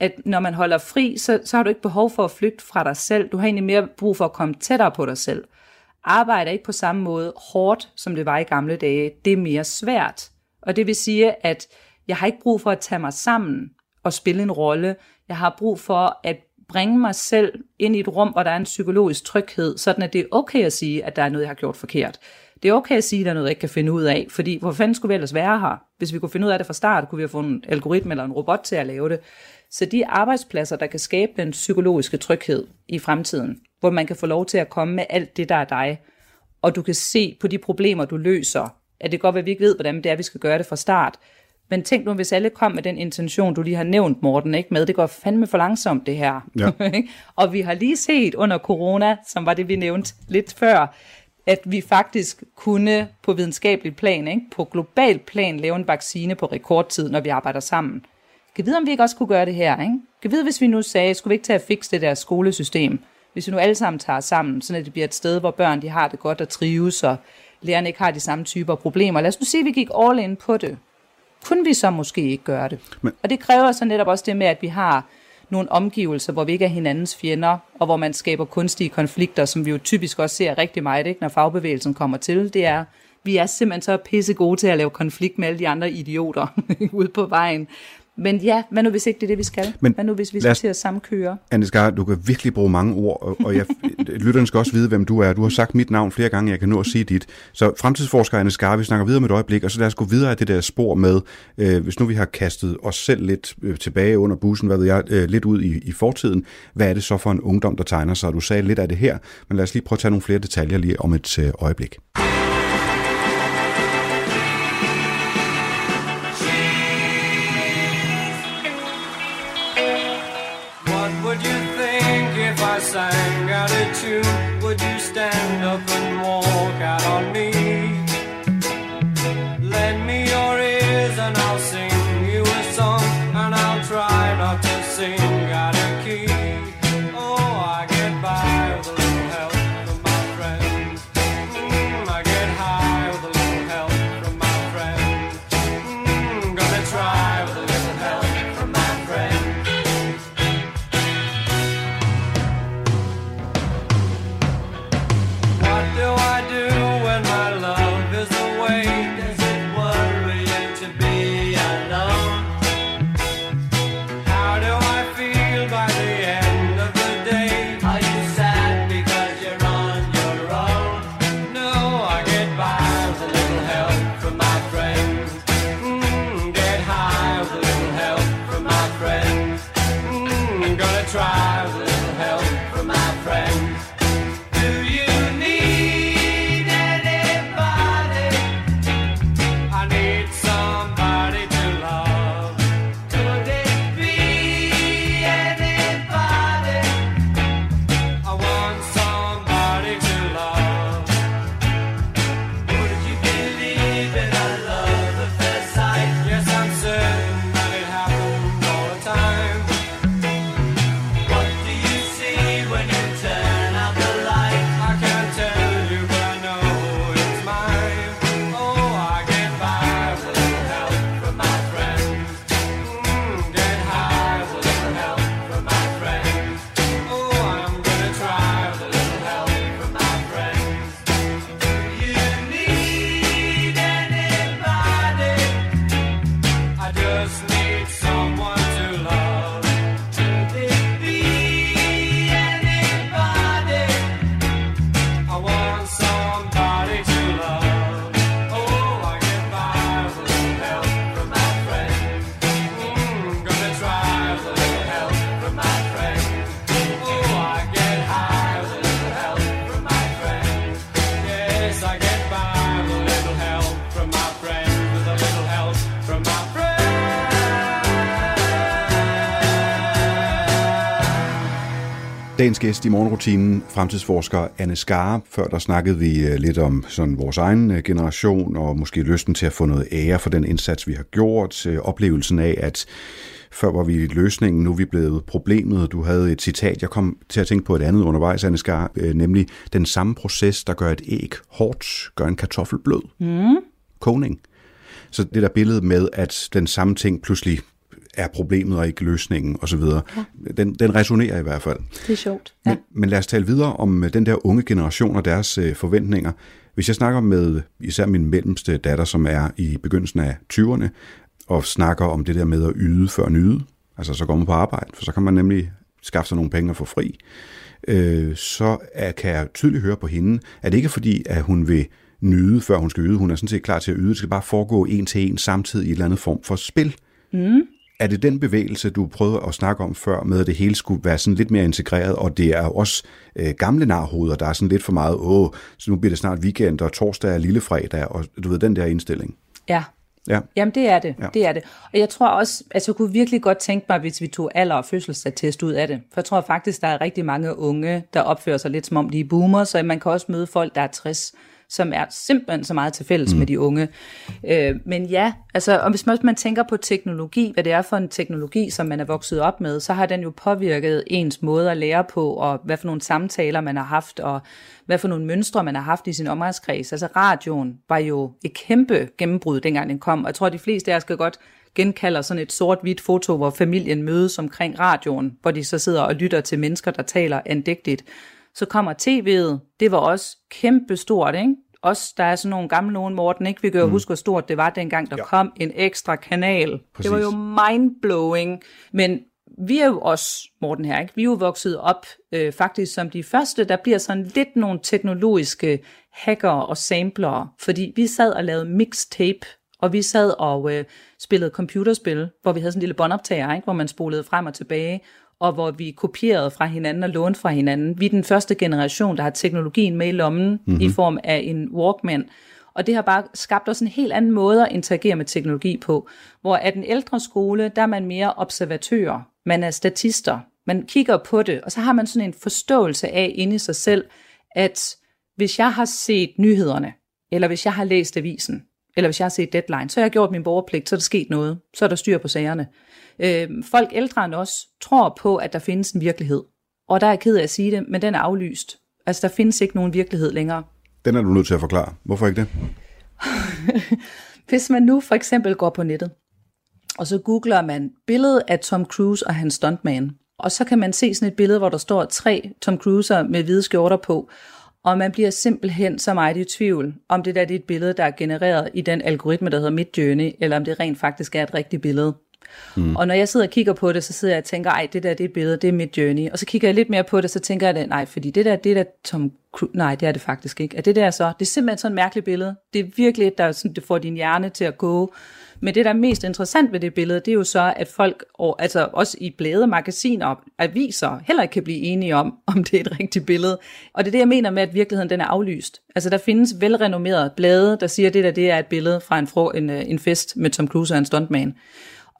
at når man holder fri, så, så har du ikke behov for at flygte fra dig selv. Du har egentlig mere brug for at komme tættere på dig selv. Arbejde ikke på samme måde hårdt, som det var i gamle dage. Det er mere svært. Og det vil sige, at jeg har ikke brug for at tage mig sammen og spille en rolle. Jeg har brug for at bringe mig selv ind i et rum, hvor der er en psykologisk tryghed, sådan at det er okay at sige, at der er noget, jeg har gjort forkert. Det er okay at sige, at der er noget, jeg ikke kan finde ud af, fordi hvor fanden skulle vi ellers være her? Hvis vi kunne finde ud af det fra start, kunne vi have fået en algoritme eller en robot til at lave det. Så de arbejdspladser, der kan skabe den psykologiske tryghed i fremtiden, hvor man kan få lov til at komme med alt det, der er dig, og du kan se på de problemer, du løser, at det godt være, at vi ikke ved, hvordan det er, vi skal gøre det fra start, men tænk nu, hvis alle kom med den intention, du lige har nævnt, Morten, ikke? med, det går fandme for langsomt, det her. Ja. Og vi har lige set under corona, som var det, vi nævnte lidt før, at vi faktisk kunne på videnskabelig plan, ikke? på global plan, lave en vaccine på rekordtid, når vi arbejder sammen. Kan vide, om vi ikke også kunne gøre det her? Ikke? Kan vide, hvis vi nu sagde, skulle vi ikke tage at fikse det der skolesystem? Hvis vi nu alle sammen tager sammen, så det bliver et sted, hvor børn de har det godt og trives, og lærerne ikke har de samme typer problemer. Lad os nu sige, at vi gik all in på det kunne vi så måske ikke gøre det. Men-. Og det kræver så netop også det med, at vi har nogle omgivelser, hvor vi ikke er hinandens fjender, og hvor man skaber kunstige konflikter, som vi jo typisk også ser rigtig meget, ikke, når fagbevægelsen kommer til. Det er, vi er simpelthen så pisse gode til at lave konflikt med alle de andre idioter ude på vejen. Men ja, hvad nu hvis ikke det er det, vi skal? Men hvad nu hvis vi skal os- til at samkøre? Anne Skar, du kan virkelig bruge mange ord, og- og jeg, lytterne skal også vide, hvem du er. Du har sagt mit navn flere gange, jeg kan nå at sige dit. Så fremtidsforsker Anne Skar, vi snakker videre med et øjeblik, og så lad os gå videre af det der spor med, øh, hvis nu vi har kastet os selv lidt øh, tilbage under bussen, hvad ved jeg, øh, lidt ud i, i fortiden, hvad er det så for en ungdom, der tegner sig? Du sagde lidt af det her, men lad os lige prøve at tage nogle flere detaljer lige om et øh, øjeblik. Out? Would you stand up and Dagens gæst i morgenrutinen, fremtidsforsker Anne Skare. Før der snakkede vi øh, lidt om sådan vores egen øh, generation, og måske lysten til at få noget ære for den indsats, vi har gjort. Øh, Oplevelsen af, at før var vi løsningen, nu er vi blevet problemet. Du havde et citat, jeg kom til at tænke på et andet undervejs, Anne Skare, øh, nemlig den samme proces, der gør et æg hårdt, gør en kartoffel blød. Mm. Kogning. Så det der billede med, at den samme ting pludselig er problemet og ikke løsningen osv., ja. den, den resonerer i hvert fald. Det er sjovt. Ja. Men, men lad os tale videre om øh, den der unge generation og deres øh, forventninger. Hvis jeg snakker med især min mellemste datter, som er i begyndelsen af 20'erne, og snakker om det der med at yde før nyde, altså så går man på arbejde, for så kan man nemlig skaffe sig nogle penge og få fri, øh, så er, kan jeg tydeligt høre på hende, at det ikke er fordi, at hun vil nyde, før hun skal yde. Hun er sådan set klar til at yde. Det skal bare foregå en til en samtidig i et eller andet form for spil. Mm. Er det den bevægelse, du prøvede at snakke om før, med at det hele skulle være sådan lidt mere integreret, og det er også øh, gamle narhoveder, der er sådan lidt for meget, åh, så nu bliver det snart weekend, og torsdag er lille fredag, og du ved, den der indstilling. Ja. Ja. Jamen, det er det. Ja. Det er det. Og jeg tror også, altså jeg kunne virkelig godt tænke mig, hvis vi tog alder- og fødselsattest ud af det. For jeg tror faktisk, der er rigtig mange unge, der opfører sig lidt som om de er boomer, så man kan også møde folk, der er 60, som er simpelthen så meget til fælles mm. med de unge. Øh, men ja, altså, og hvis man, man tænker på teknologi, hvad det er for en teknologi, som man er vokset op med, så har den jo påvirket ens måde at lære på, og hvad for nogle samtaler man har haft, og hvad for nogle mønstre man har haft i sin omgangskreds. Altså radioen var jo et kæmpe gennembrud, dengang den kom, og jeg tror, de fleste af os skal godt genkalder sådan et sort-hvidt foto, hvor familien mødes omkring radioen, hvor de så sidder og lytter til mennesker, der taler andægtigt. Så kommer tv'et, det var også kæmpe stort, ikke? Også der er sådan nogle gamle nogen, Morten, ikke? Vi kan jo mm. huske, hvor stort det var, dengang der ja. kom en ekstra kanal. Præcis. Det var jo mindblowing. Men vi er jo også, Morten her, ikke? vi er jo vokset op øh, faktisk som de første, der bliver sådan lidt nogle teknologiske hacker og samplere, fordi vi sad og lavede mixtape, og vi sad og øh, spillede computerspil, hvor vi havde sådan en lille båndoptager, ikke? hvor man spolede frem og tilbage, og hvor vi kopierede fra hinanden og lånte fra hinanden. Vi er den første generation, der har teknologien med i lommen mm-hmm. i form af en Walkman. Og det har bare skabt os en helt anden måde at interagere med teknologi på. Hvor at den ældre skole, der er man mere observatører. Man er statister. Man kigger på det, og så har man sådan en forståelse af inde i sig selv, at hvis jeg har set nyhederne, eller hvis jeg har læst avisen, eller hvis jeg har set deadline, så har jeg gjort min borgerpligt, så er der sket noget. Så er der styr på sagerne. Øh, folk ældre end os tror på, at der findes en virkelighed. Og der er jeg ked af at sige det, men den er aflyst. Altså, der findes ikke nogen virkelighed længere. Den er du nødt til at forklare. Hvorfor ikke det? Hvis man nu for eksempel går på nettet, og så googler man billedet af Tom Cruise og hans stuntman, og så kan man se sådan et billede, hvor der står tre Tom Cruiser med hvide skjorter på, og man bliver simpelthen så meget i tvivl, om det der det er et billede, der er genereret i den algoritme, der hedder Midjourney, eller om det rent faktisk er et rigtigt billede. Mm. Og når jeg sidder og kigger på det, så sidder jeg og tænker, ej, det der det er billede, det er mit journey. Og så kigger jeg lidt mere på det, så tænker jeg, nej, fordi det der, det der Tom Cruise, nej, det er det faktisk ikke. Er det der så? Det er simpelthen sådan et mærkeligt billede. Det er virkelig et, der sådan, det får din hjerne til at gå. Men det, der er mest interessant ved det billede, det er jo så, at folk, og, altså også i blade, magasiner og aviser, heller ikke kan blive enige om, om det er et rigtigt billede. Og det er det, jeg mener med, at virkeligheden den er aflyst. Altså der findes velrenommerede blade, der siger, at det der det er et billede fra en, fro, en, øh, en fest med Tom Cruise og en stuntman.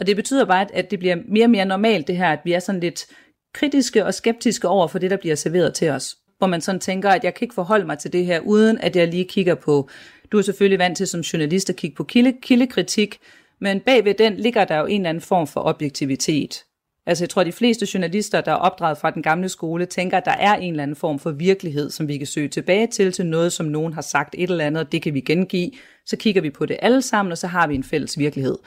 Og det betyder bare, at- det bliver mere og mere normalt det her, at vi er sådan lidt kritiske og skeptiske over for det, der bliver serveret til os. Hvor man sådan tænker, at jeg kan ikke forholde mig til det her, uden at jeg lige kigger på, du er selvfølgelig vant til som journalist at kigge på kilde, kildekritik, men bagved den ligger der jo en eller anden form for objektivitet. Altså jeg tror, at de fleste journalister, der er opdraget fra den gamle skole, tænker, at der er en eller anden form for virkelighed, som vi kan søge tilbage til, til noget, som nogen har sagt et eller andet, og det kan vi gengive. Så kigger vi på det alle sammen, og så har vi en fælles virkelighed.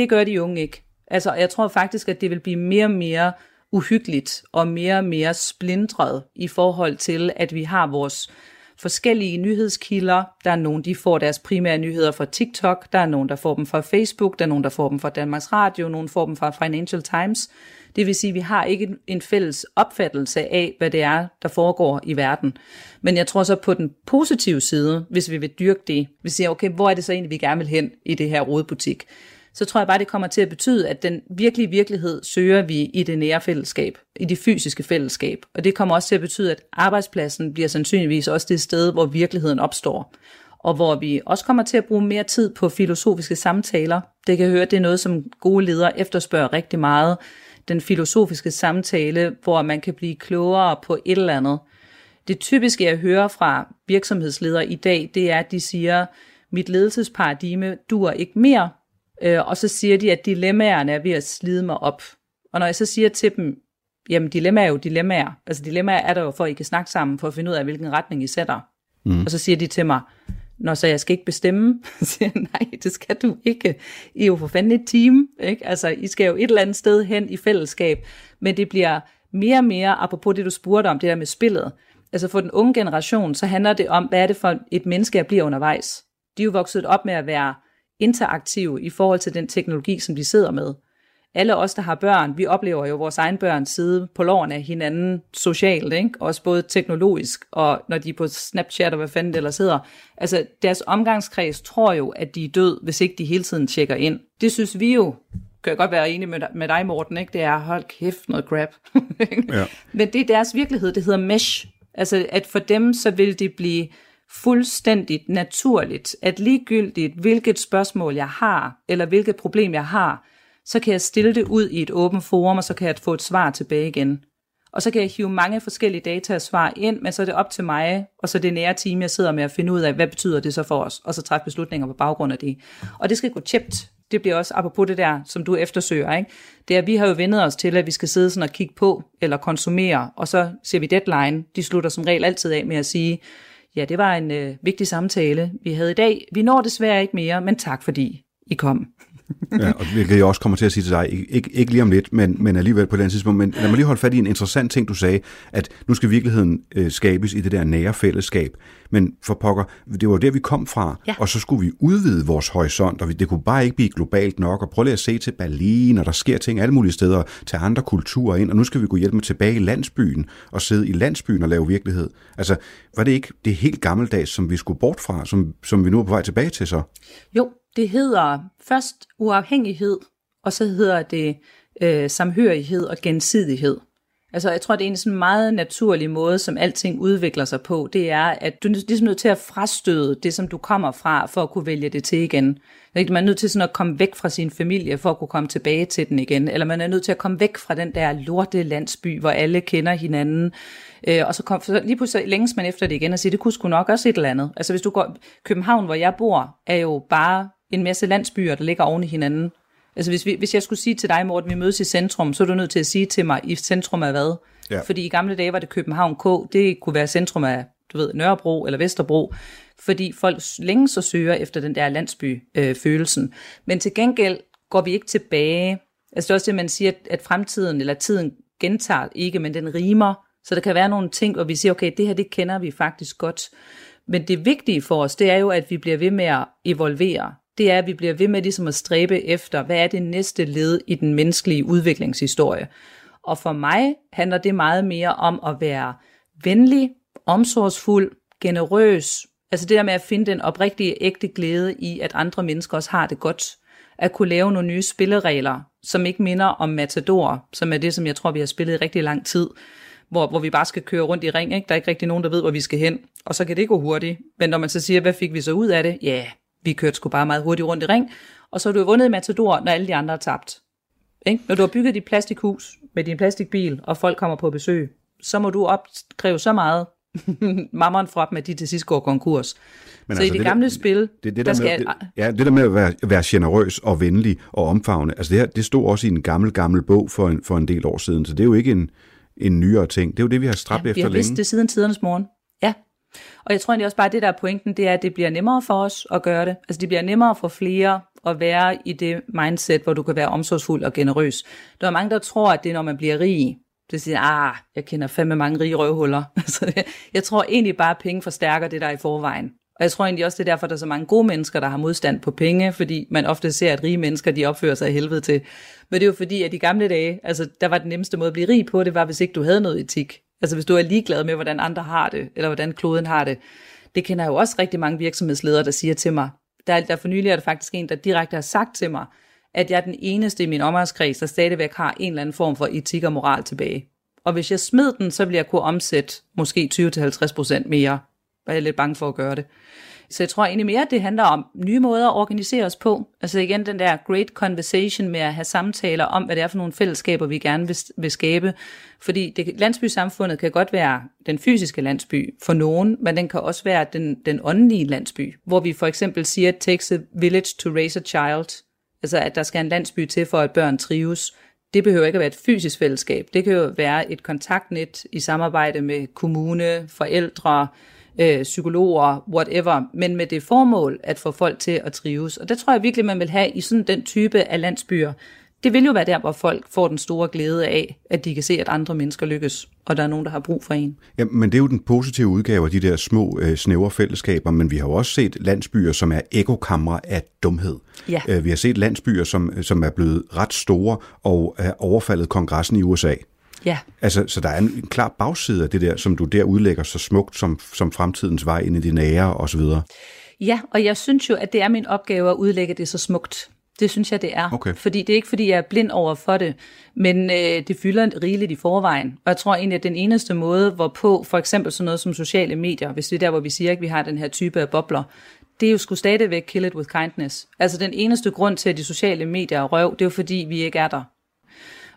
Det gør de unge ikke. Altså, jeg tror faktisk, at det vil blive mere og mere uhyggeligt og mere og mere splindret i forhold til, at vi har vores forskellige nyhedskilder. Der er nogen, de får deres primære nyheder fra TikTok, der er nogen, der får dem fra Facebook, der er nogen, der får dem fra Danmarks Radio, nogen får dem fra Financial Times. Det vil sige, at vi har ikke en- en fælles opfattelse af, hvad det er, der foregår i verden. Men jeg tror så på den positive side, hvis vi vil dyrke det, vi siger, okay, hvor er det så egentlig, vi gerne vil hen i det her rodebutik? Så tror jeg bare, det kommer til at betyde, at den virkelige virkelighed søger vi i det nære fællesskab, i det fysiske fællesskab. Og det kommer også til at betyde, at arbejdspladsen bliver sandsynligvis også det sted, hvor virkeligheden opstår. Og hvor vi også kommer til at bruge mere tid på filosofiske samtaler. Det kan jeg høre, det er noget, som gode ledere efterspørger rigtig meget. den filosofiske samtale, hvor man kan blive klogere på et eller andet. Det typiske, jeg hører fra virksomhedsledere i dag, det er, at de siger, mit ledelsesparadigme dur ikke mere, øh, og så siger de, at dilemmaerne er ved at slide mig op. Og når jeg så siger til dem, jamen dilemmaer er jo dilemmaer, altså dilemmaer er der jo for, at I kan snakke sammen, for at finde ud af, hvilken retning I sætter. Mm. Og så siger de til mig, Nå, så jeg skal ikke bestemme? Så siger jeg, nej, det skal du ikke. I er jo for fanden et team, ikke? Altså, I skal jo et eller andet sted hen i fællesskab, men det bliver mere og mere, apropos det, du spurgte om, det der med spillet. Altså for den unge generation, så handler det om, hvad er det for et menneske, jeg bliver undervejs. De er jo vokset op med at være interaktive i forhold til den teknologi, som de sidder med. Alle os, der har børn, vi oplever jo vores egen børn sidde på lårene af hinanden socialt, ikke? også både teknologisk, og når de er på Snapchat og hvad fanden det ellers hedder. Altså, deres omgangskreds tror jo, at de er død, hvis ikke de hele tiden tjekker ind. Det synes vi jo, kan jeg godt være enig med, med dig, Morten, ikke? det er, hold kæft, noget crap. Ja. Men det er deres virkelighed, det hedder mesh. Altså, at for dem, så vil det blive fuldstændigt naturligt, at ligegyldigt hvilket spørgsmål jeg har, eller hvilket problem jeg har, så kan jeg stille det ud i et åbent forum, og så kan jeg få et svar tilbage igen. Og så kan jeg hive mange forskellige data og svar ind, men så er det op til mig, og så det nære team, jeg sidder med at finde ud af, hvad betyder det så for os, og så træffe beslutninger på baggrund af det. Og det skal gå tjept. Det bliver også, apropos det der, som du eftersøger, ikke? det er, at vi har jo vendet os til, at vi skal sidde sådan og kigge på, eller konsumere, og så ser vi deadline. De slutter som regel altid af med at sige, ja, det var en øh, vigtig samtale, vi havde i dag. Vi når desværre ikke mere, men tak fordi I kom ja, og hvilket jeg også kommer til at sige til dig, ikke, ikke, ikke lige om lidt, men, men alligevel på et andet tidspunkt. Men lad mig lige holde fat i en interessant ting, du sagde, at nu skal virkeligheden øh, skabes i det der nære fællesskab. Men for pokker, det var der, vi kom fra, Ja. og så skulle vi udvide vores horisont, og vi, det kunne bare ikke blive globalt nok, og prøv lige at se til Berlin, og der sker ting alle mulige steder, tage andre kulturer ind, og nu skal vi gå med tilbage i landsbyen, og sidde i landsbyen og lave virkelighed. Altså, var det ikke det helt gammeldags, som vi skulle bort fra, som, som vi nu er på vej tilbage til så? Jo, det hedder først uafhængighed, og så hedder det øh, samhørighed og gensidighed. Altså, jeg tror, det er en sådan meget naturlig måde, som alting udvikler sig på, det er, at du er ligesom nødt til at frastøde det, som du kommer fra, for at kunne vælge det til igen. Man er nødt til sådan at komme væk fra sin familie, for at kunne komme tilbage til den igen. Eller man er nødt til at komme væk fra den der lorte landsby, hvor alle kender hinanden. Øh, og så, kom, så lige pludselig længes man efter det igen og siger, det kunne sgu nok også et eller andet. Altså hvis du går, København, hvor jeg bor, er jo bare en masse landsbyer, der ligger oven i hinanden. Altså hvis, vi, hvis jeg skulle sige til dig, Morten, vi mødes i centrum, så er du nødt til at sige til mig, i centrum af hvad? Ja. Fordi i gamle dage var det København K, det kunne være centrum af, du ved, Nørrebro eller Vesterbro, fordi folk længe så søger efter den der landsby-følelsen. Øh. Men til gengæld går vi ikke tilbage. Altså det er også det, man siger, at, at fremtiden eller tiden gentager ikke, men den rimer. Så der kan være nogle ting, hvor vi siger, okay, det her, det kender vi faktisk godt. Men det vigtige for os, det er jo, at vi bliver ved med at evolvere. Det er, at vi bliver ved med ligesom at stræbe efter, hvad er det næste led i den menneskelige udviklingshistorie. Og for mig handler det meget mere om at være venlig, omsorgsfuld, generøs. Altså det der med at finde den oprigtige, ægte glæde i, at andre mennesker også har det godt. At kunne lave nogle nye spilleregler, som ikke minder om Matador, som er det, som jeg tror, vi har spillet i rigtig lang tid hvor, hvor vi bare skal køre rundt i ring. Ikke? Der er ikke rigtig nogen, der ved, hvor vi skal hen. Og så kan det gå hurtigt. Men når man så siger, hvad fik vi så ud af det? Ja, yeah, vi kørte sgu bare meget hurtigt rundt i ring. Og så har du vundet i Matador, når alle de andre har tabt. Ikke? Når du har bygget dit plastikhus med din plastikbil, og folk kommer på besøg, så må du opkræve så meget mammeren fra dem, at de til sidst går konkurs. Men så altså, i det, der- gamle spil, det, det der der skal... med, det, ja, det der med at være, være generøs og venlig og omfavne, altså det her, det stod også i en gammel, gammel bog for en, for en del år siden, så det er jo ikke en, en nyere ting. Det er jo det, vi har stræbt ja, efter vi har længe. vidst det siden tidernes morgen. Og jeg tror egentlig også bare, at det der er pointen, det er, at det bliver nemmere for os at gøre det. Altså det bliver nemmere for flere at være i det mindset, hvor du kan være omsorgsfuld og generøs. Der er mange, der tror, at det er, når man bliver rig. Det siger, ah, jeg kender fandme mange rige røvhuller. Altså, jeg- tror egentlig bare, at penge forstærker det der er i forvejen. Og jeg tror egentlig også, det er derfor, der er så mange gode mennesker, der har modstand på penge, fordi man ofte ser, at rige mennesker, de opfører sig i helvede til. Men det er jo fordi, at i gamle dage, altså der var den nemmeste måde at blive rig på, det var, hvis ikke du havde noget etik. Altså hvis du er ligeglad med, hvordan andre har det, eller hvordan kloden har det. Det kender jeg jo også rigtig mange virksomhedsledere, der siger til mig. Der, der for nylig er der faktisk en, der direkte har sagt til mig, at jeg er den eneste i min omgangskreds, der stadigvæk har en eller anden form for etik og moral tilbage. Og hvis jeg smed den, så ville jeg kunne omsætte måske 20-50% mere. Var jeg lidt bange for at gøre det. Så jeg tror egentlig mere, at det handler om nye måder at organisere os på. Altså igen den der great conversation med at have samtaler om, hvad det er for nogle fællesskaber, vi gerne vil, vil skabe. Fordi det, landsbysamfundet kan godt være den fysiske landsby for nogen, men den kan også være den, den åndelige landsby, hvor vi for eksempel siger, at takes a village to raise a child. Altså at der skal en landsby til, for at børn trives. Det behøver ikke at være et fysisk fællesskab. Det kan jo være et kontaktnet i samarbejde med kommune, forældre, øh, psykologer, whatever, men med det formål at få folk til at trives. Og det tror jeg virkelig, man vil have i sådan den type af landsbyer. Det vil jo være der, hvor folk får den store glæde af, at de kan se, at andre mennesker lykkes, og der er nogen, der har brug for en. Ja, men det er jo den positive udgave af de der små, øh, snævre fællesskaber, men vi har jo også set landsbyer, som er ekokamre af dumhed. Ja. Øh, vi har set landsbyer, som, som er blevet ret store og er overfaldet kongressen i USA. Ja, Altså, så der er en, en klar bagside af det der, som du der udlægger så smukt som, som fremtidens vej ind i de nære og så videre. Ja, og jeg synes jo, at det er min opgave at udlægge det så smukt. Det synes jeg, det er. Okay. Fordi det er ikke, fordi jeg er blind over for det, men øh, det fylder rigeligt i forvejen. Og jeg tror egentlig, at den eneste måde, hvorpå for eksempel sådan noget som sociale medier, hvis det er der, hvor vi siger, at vi har den her type af bobler, det er jo sgu stadigvæk kill it with kindness. Altså den eneste grund til, at de sociale medier er røv, det er jo fordi, vi ikke er der.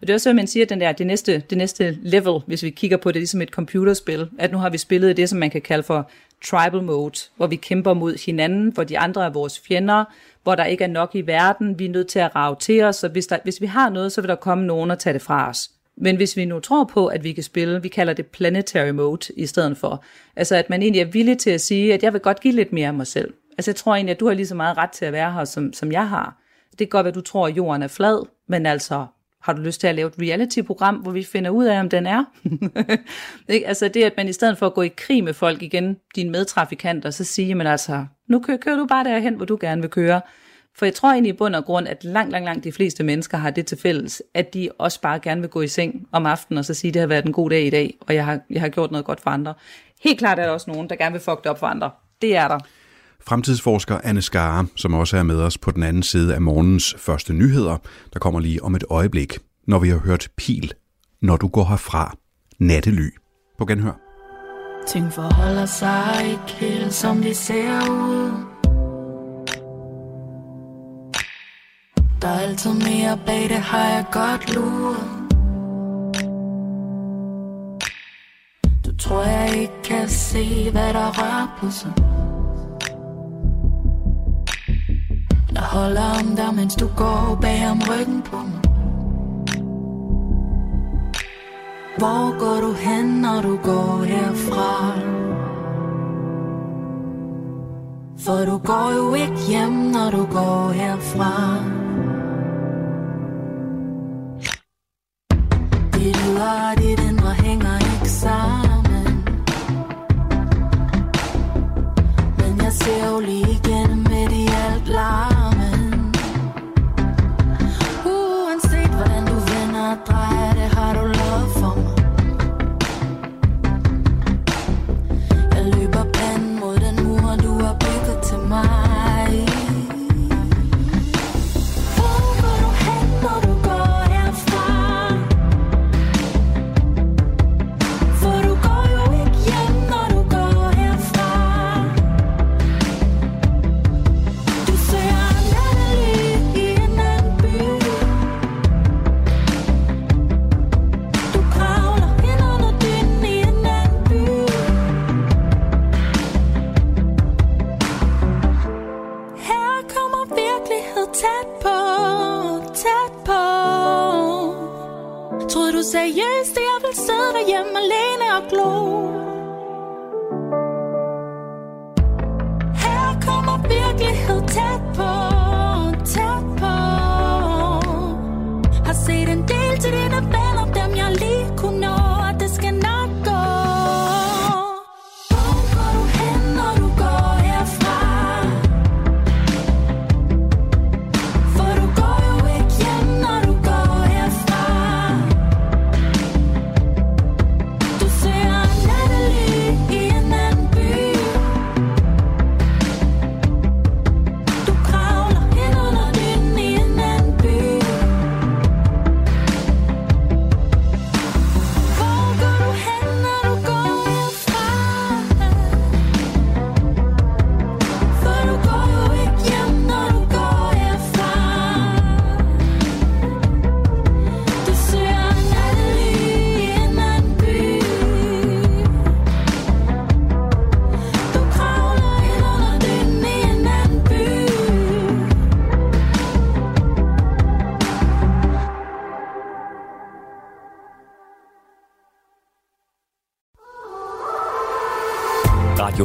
Og det er også, hvad man siger, den der, det næste, det næste level, hvis vi kigger på det ligesom et computerspil, at nu har vi spillet det, som man kan kalde for tribal mode, hvor vi kæmper mod hinanden, hvor de andre er vores fjender, hvor der ikke er nok i verden, vi er nødt til at rave til os, og hvis, der, hvis vi har noget, så vil der komme nogen og tage det fra os. Men hvis vi nu tror på, at vi kan spille, vi kalder det planetary mode i stedet for, altså at man egentlig er villig til at sige, at jeg vil godt give lidt mere af mig selv. Altså jeg tror egentlig, at du har lige så meget ret til at være her, som, som jeg har. Det kan godt være, at du tror, at jorden er flad, men altså, har du lyst til at lave et reality-program, hvor vi finder ud af, om den er? Ikke? altså det, at man i stedet for at gå i krig med folk igen, dine medtrafikanter, så siger man altså, nu kører, kører du bare derhen, hvor du gerne vil køre. For jeg tror egentlig i bund og grund, at langt, langt, langt de fleste mennesker har det til fælles, at de også bare gerne vil gå i seng om aftenen og så sige, det har været en god dag i dag, og jeg har, jeg har gjort noget godt for andre. Helt klart er der også nogen, der gerne vil fuck det op for andre. Det er der. Fremtidsforsker Anne Skare, som også er med os på den anden side af morgens første nyheder, der kommer lige om et øjeblik, når vi har hørt Pil, når du går herfra, nattely. På genhør. Ting forholder sig ikke helt som de ser ud Der er altid mere bag det har jeg godt luret Du tror jeg ikke kan se hvad der rører på sig Jeg holder om dig mens du går bag om ryggen på mig Hvor går du hen, når du går herfra? For du går jo ikke hjem, når du går herfra. Det lyder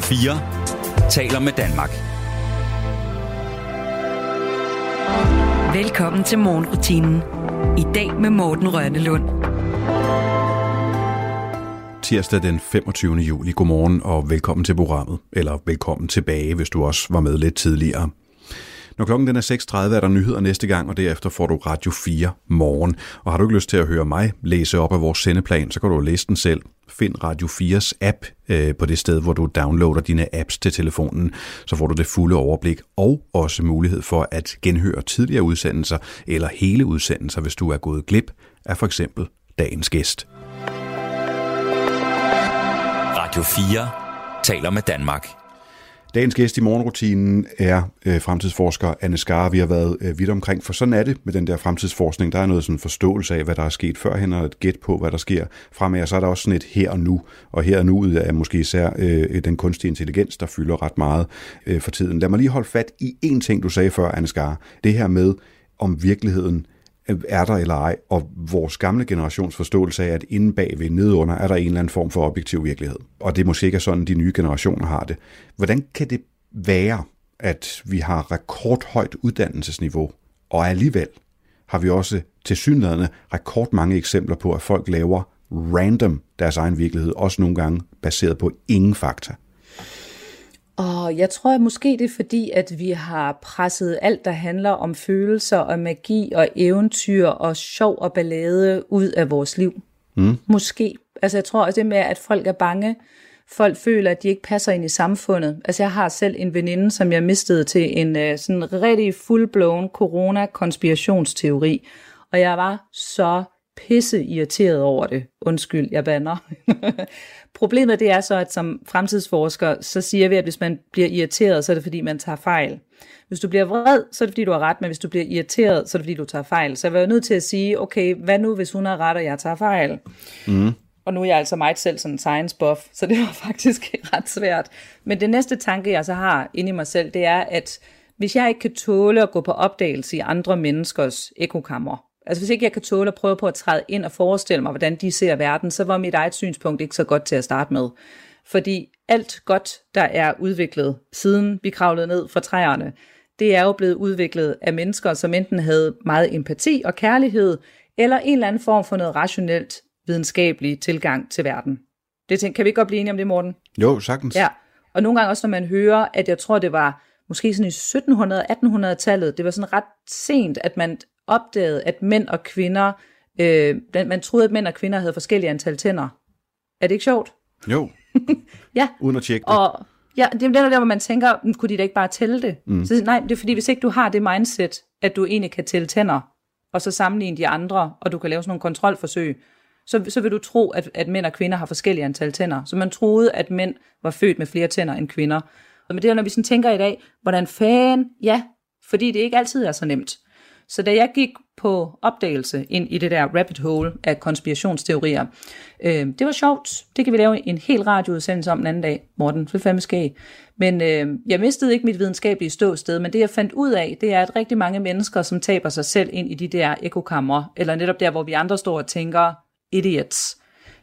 4 taler med Danmark. Velkommen til morgenrutinen. I dag med Morten Rønnelund. Tirsdag den 25. juli. Godmorgen og velkommen til programmet. Eller velkommen tilbage, hvis du også var med lidt tidligere. Når klokken den er 6.30, er der nyheder næste gang, og derefter får du Radio 4 morgen. Og har du ikke lyst til at høre mig læse op af vores sendeplan, så kan du læse den selv. Find Radio 4's app øh, på det sted, hvor du downloader dine apps til telefonen. Så får du det fulde overblik og også mulighed for at genhøre tidligere udsendelser eller hele udsendelser, hvis du er gået glip af for eksempel dagens gæst. Radio 4 taler med Danmark. Dagens gæst i morgenrutinen er øh, fremtidsforsker Anne Skar. Vi har været øh, vidt omkring, for sådan er det med den der fremtidsforskning. Der er noget sådan forståelse af, hvad der er sket førhen, og et gæt på, hvad der sker fremad. Og så er der også sådan et her og nu. Og her og nu er måske især øh, den kunstige intelligens, der fylder ret meget øh, for tiden. Lad mig lige holde fat i én ting, du sagde før, Anne Skar. Det her med, om virkeligheden er der eller ej, og vores gamle generations forståelse af, at inde bagved, nedunder, er der en eller anden form for objektiv virkelighed. Og det måske ikke er sådan, de nye generationer har det. Hvordan kan det være, at vi har rekordhøjt uddannelsesniveau, og alligevel har vi også til synlædende rekordmange eksempler på, at folk laver random deres egen virkelighed, også nogle gange baseret på ingen fakta. Og jeg tror at måske det er fordi, at vi har presset alt, der handler om følelser og magi og eventyr og sjov og ballade ud af vores liv. Mm. Måske. Altså jeg tror også det med, at folk er bange. Folk føler, at de ikke passer ind i samfundet. Altså jeg har selv en veninde, som jeg mistede til en uh, sådan rigtig full-blown corona-konspirationsteori. Og jeg var så pisse irriteret over det. Undskyld, jeg banner. Problemet det er så, at som fremtidsforsker, så siger vi, at hvis man bliver irriteret, så er det fordi, man tager fejl. Hvis du bliver vred, så er det fordi, du har ret, men hvis du bliver irriteret, så er det fordi, du tager fejl. Så jeg var nødt til at sige, okay, hvad nu, hvis hun har ret, og jeg tager fejl? Mm. Og nu er jeg altså meget selv sådan en science buff, så det var faktisk ret svært. Men det næste tanke, jeg så har inde i mig selv, det er, at hvis jeg ikke kan tåle at gå på opdagelse i andre menneskers ekokammer, Altså hvis ikke jeg kan tåle at prøve på at træde ind og forestille mig, hvordan de ser verden, så var mit eget synspunkt ikke så godt til at starte med. Fordi alt godt, der er udviklet, siden vi kravlede ned fra træerne, det er jo blevet udviklet af mennesker, som enten havde meget empati og kærlighed, eller en eller anden form for noget rationelt, videnskabelig tilgang til verden. Det tænker, kan vi ikke godt blive enige om det, Morten? Jo, sagtens. Ja, og nogle gange også, når man hører, at jeg tror, det var måske sådan i 1700-1800-tallet, det var sådan ret sent, at man opdagede, at mænd og kvinder, øh, man troede, at mænd og kvinder havde forskellige antal tænder. Er det ikke sjovt? Jo. ja. Uden at tjekke det. Og ja, det er der, hvor man tænker, "Hmm, kunne de da ikke bare tælle det? Mm. Så nej, det er fordi, hvis ikke du har det mindset, at du egentlig kan tælle tænder, og så sammenligne de andre, og du kan lave sådan nogle kontrolforsøg, så, så vil du tro, at, at mænd og kvinder har forskellige antal tænder. Så man troede, at mænd var født med flere tænder end kvinder. Og med det, når vi sådan tænker i dag, hvordan fan, ja, fordi det ikke altid er så nemt. Så da jeg gik på opdagelse ind i det der rabbit hole af konspirationsteorier, øh, det var sjovt. Det kan vi lave en hel radioudsendelse om en anden dag, Morten. Det fandme skæg. Men øh, jeg mistede ikke mit videnskabelige ståsted, men det jeg fandt ud af, det er, at rigtig mange mennesker, som taber sig selv ind i de der ekokammer, eller netop der, hvor vi andre står og tænker, idiots.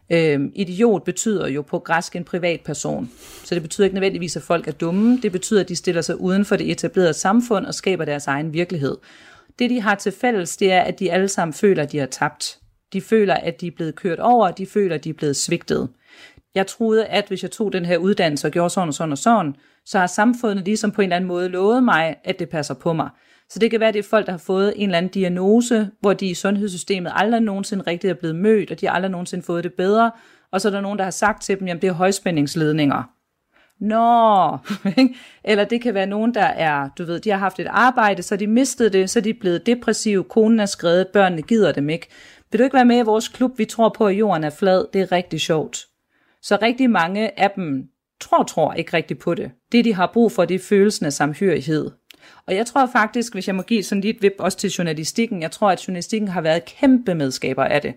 Øh, idiot betyder jo på græsk en privat person. Så det betyder ikke nødvendigvis, at folk er dumme. Det betyder, at de stiller sig uden for det etablerede samfund og skaber deres egen virkelighed. Det, de har til fælles, det er, at de alle sammen føler, at de har tabt. De føler, at de er blevet kørt over, de føler, at de er blevet svigtet. Jeg troede, at hvis jeg tog den her uddannelse og gjorde sådan og sådan og sådan, så har samfundet ligesom på en eller anden måde lovet mig, at det passer på mig. Så det kan være, at det er folk, der har fået en eller anden diagnose, hvor de i sundhedssystemet aldrig nogensinde rigtigt er blevet mødt, og de har aldrig nogensinde fået det bedre. Og så er der nogen, der har sagt til dem, jamen det er højspændingsledninger. Nå, eller det kan være nogen, der er, du ved, de har haft et arbejde, så de mistede det, så de er blevet depressive, konen er skrevet, børnene gider dem ikke. Vil du ikke være med i vores klub, vi tror på, at jorden er flad, det er rigtig sjovt. Så rigtig mange af dem tror, tror ikke rigtig på det. Det, de har brug for, det er følelsen af samhørighed. Og jeg tror faktisk, hvis jeg må give sådan lidt vip også til journalistikken, jeg tror, at journalistikken har været kæmpe medskaber af det.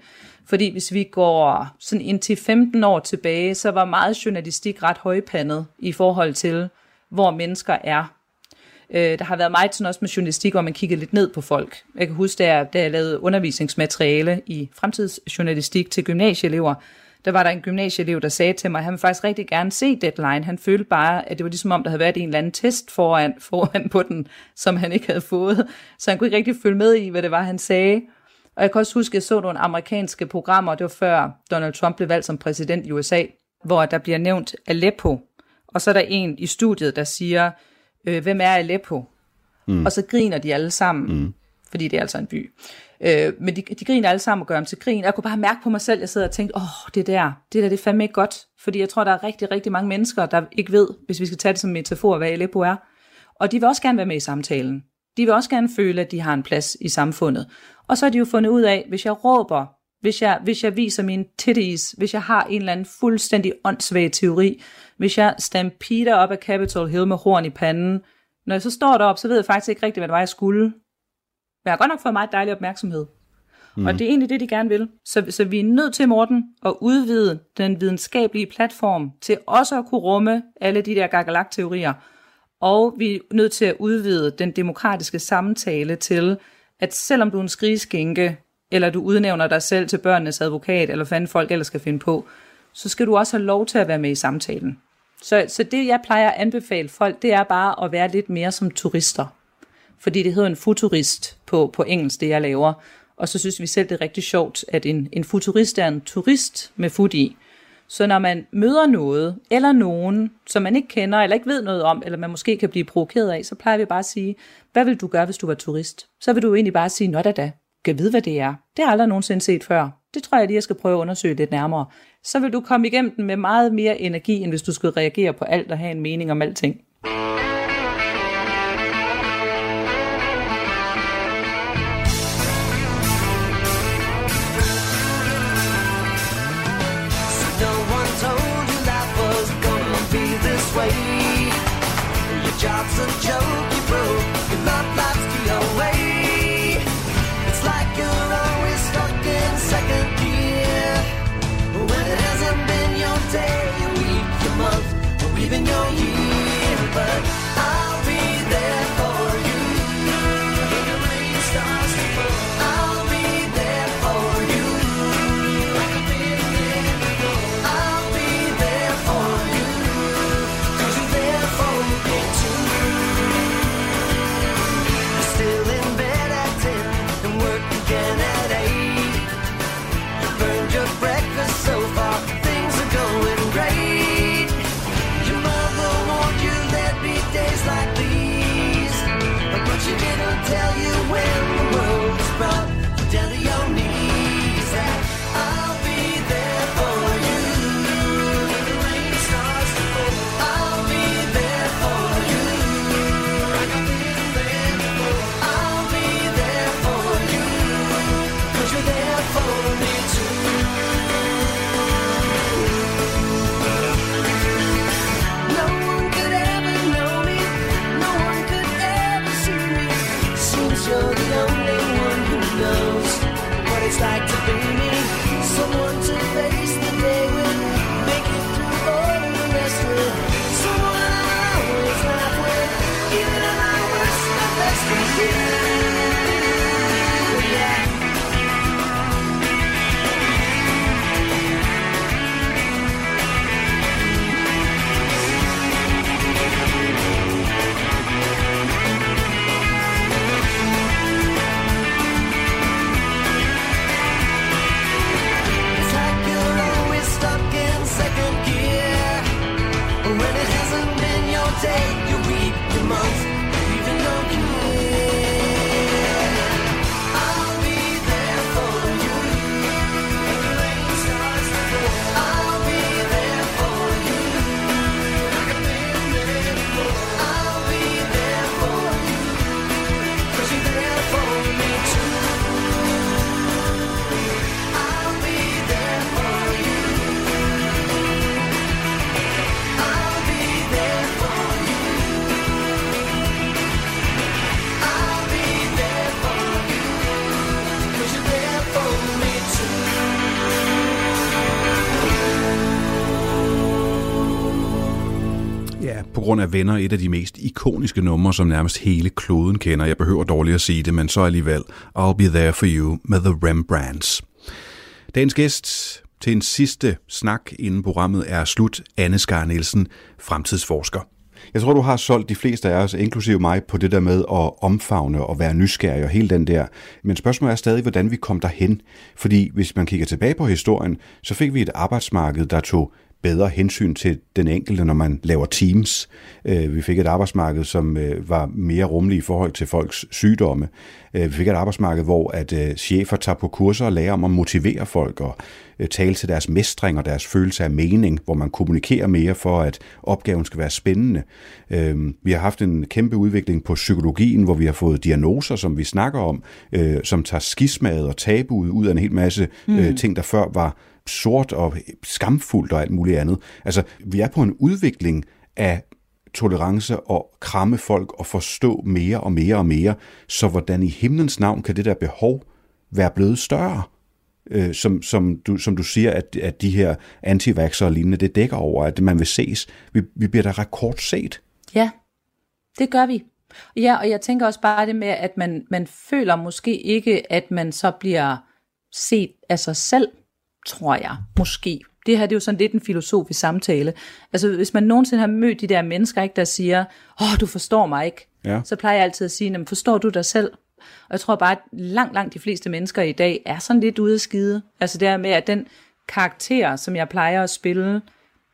Fordi hvis vi går sådan indtil 15 år tilbage, så var meget journalistik ret højpandet i forhold til, hvor mennesker er. Øh, der har været meget sådan også med journalistik, hvor man kiggede lidt ned på folk. Jeg kan huske, da jeg, da jeg lavede undervisningsmateriale i fremtidsjournalistik til gymnasieelever, der var der en gymnasieelev, der sagde til mig, at han ville faktisk rigtig gerne se Deadline. Han følte bare, at det var ligesom om, der havde været en eller anden test foran, foran på den, som han ikke havde fået. Så han kunne ikke rigtig følge med i, hvad det var, han sagde. Og jeg kan også huske, at jeg så nogle amerikanske programmer, det var før Donald Trump blev valgt som præsident i USA, hvor der bliver nævnt Aleppo. Og så er der en i studiet, der siger, øh, hvem er Aleppo? Mm. Og så griner de alle sammen, mm fordi det er altså en by. Øh, men de, de griner alle sammen og gør dem til grin. Jeg kunne bare mærke på mig selv, jeg sidder og tænkte, åh, oh, det der, det der, det er fandme ikke godt. Fordi jeg tror, der er rigtig, rigtig mange mennesker, der ikke ved, hvis vi skal tage det som metafor, hvad Aleppo er. Og de vil også gerne være med i samtalen. De vil også gerne føle, at de har en plads i samfundet. Og så har de jo fundet ud af, hvis jeg råber, hvis jeg, hvis jeg viser min titties, hvis jeg har en eller anden fuldstændig åndssvag teori, hvis jeg stampeder op af Capitol Hill med horn i panden, når jeg så står deroppe, så ved jeg faktisk ikke rigtigt, hvad det var, jeg skulle. Men jeg har godt nok fået meget dejlig opmærksomhed. Mm. Og det er egentlig det, de gerne vil. Så, så vi er nødt til, Morten, at udvide den videnskabelige platform til også at kunne rumme alle de der gagalak-teorier. Og vi er nødt til at udvide den demokratiske samtale til, at selvom du er en skrigeskænke, eller du udnævner dig selv til børnenes advokat, eller hvad fanden folk ellers skal finde på, så skal du også have lov til at være med i samtalen. Så, så det, jeg plejer at anbefale folk, det er bare at være lidt mere som turister. Fordi det hedder en futurist på, på engelsk, det jeg laver. Og så synes vi selv, det er rigtig sjovt, at en, en futurist er en turist med fut i. Så når man møder noget, eller nogen, som man ikke kender, eller ikke ved noget om, eller man måske kan blive provokeret af, så plejer vi bare at sige, hvad vil du gøre, hvis du var turist? Så vil du egentlig bare sige, nå da da, kan vide, hvad det er. Det har jeg aldrig nogensinde set før. Det tror jeg lige, jeg skal prøve at undersøge lidt nærmere. Så vil du komme igennem den med meget mere energi, end hvis du skulle reagere på alt og have en mening om alting. Grund af venner et af de mest ikoniske numre, som nærmest hele kloden kender. Jeg behøver dårligt at sige det, men så alligevel. I'll Be There For You med The Rembrandts. Dagens gæst, Til en sidste snak, inden programmet er slut, Anne Skar Nielsen, fremtidsforsker. Jeg tror, du har solgt de fleste af os, inklusive mig, på det der med at omfavne og være nysgerrig og hele den der. Men spørgsmålet er stadig, hvordan vi kom derhen. Fordi hvis man kigger tilbage på historien, så fik vi et arbejdsmarked, der tog bedre hensyn til den enkelte, når man laver teams. Øh, Vi fik et arbejdsmarked, som øh, var mere rummelig i forhold til folks sygdomme. Øh, Vi fik et arbejdsmarked, hvor at chefer tager på kurser og lærer om at motivere folk og tale til deres mestring og deres følelse af mening, hvor man kommunikerer mere for, at opgaven skal være spændende. Vi har haft en kæmpe udvikling på psykologien, hvor vi har fået diagnoser, som vi snakker om, som tager skismadet og tabuet ud af en hel masse øh, ting, der før var sort og skamfuldt og alt muligt andet. Altså, vi er på en udvikling af tolerance og kramme folk og forstå mere og mere og mere. Så hvordan i himlens navn kan det der behov være blevet større? Øh, som, som, du, som du siger, at, at de her anti og lignende, det dækker over, at man vil ses. Vi, vi bliver da rekordset. Ja, det gør vi. Ja, og jeg tænker også bare det med, at man, man føler måske ikke, at man så bliver set af sig selv, tror jeg, måske. Det her det er jo sådan lidt en filosofisk samtale. Altså, hvis man nogensinde har mødt de der mennesker, ikke, der siger, åh, oh, du forstår mig ikke, Ja. så plejer jeg altid at sige, "Jamen, forstår du dig selv? Og jeg tror bare, at langt, langt de fleste mennesker i dag er sådan lidt ude at skide. Altså det her med, at den karakter, som jeg plejer at spille,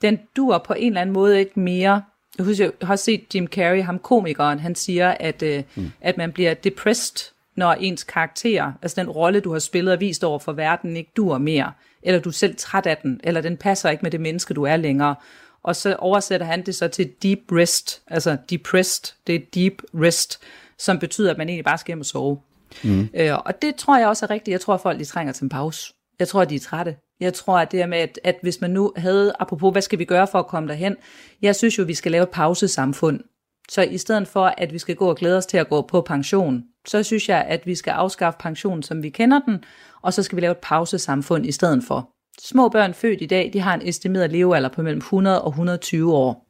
den dur på en eller anden måde ikke mere. Jeg husker, jeg har set Jim Carrey, ham komikeren, han siger, at, øh, mm. at man bliver depressed, når ens karakter, altså den rolle, du har spillet og vist over for verden, ikke dur mere. Eller du er selv træt af den, eller den passer ikke med det menneske, du er længere. Og så oversætter han det så til deep rest, altså depressed, det er deep rest, som betyder, at man egentlig bare skal hjem og sove. Mm. Øh, og det tror jeg også er rigtigt. Jeg tror, at folk de trænger til en pause. Jeg tror, at de er trætte. Jeg tror, at det er med, at, at hvis man nu havde, apropos, hvad skal vi gøre for at komme derhen? Jeg synes jo, at vi skal lave et pausesamfund. Så i stedet for, at vi skal gå og glæde os til at gå på pension, så synes jeg, at vi skal afskaffe pensionen, som vi kender den, og så skal vi lave et pausesamfund i stedet for. Små børn født i dag, de har en estimeret levealder på mellem 100 og 120 år.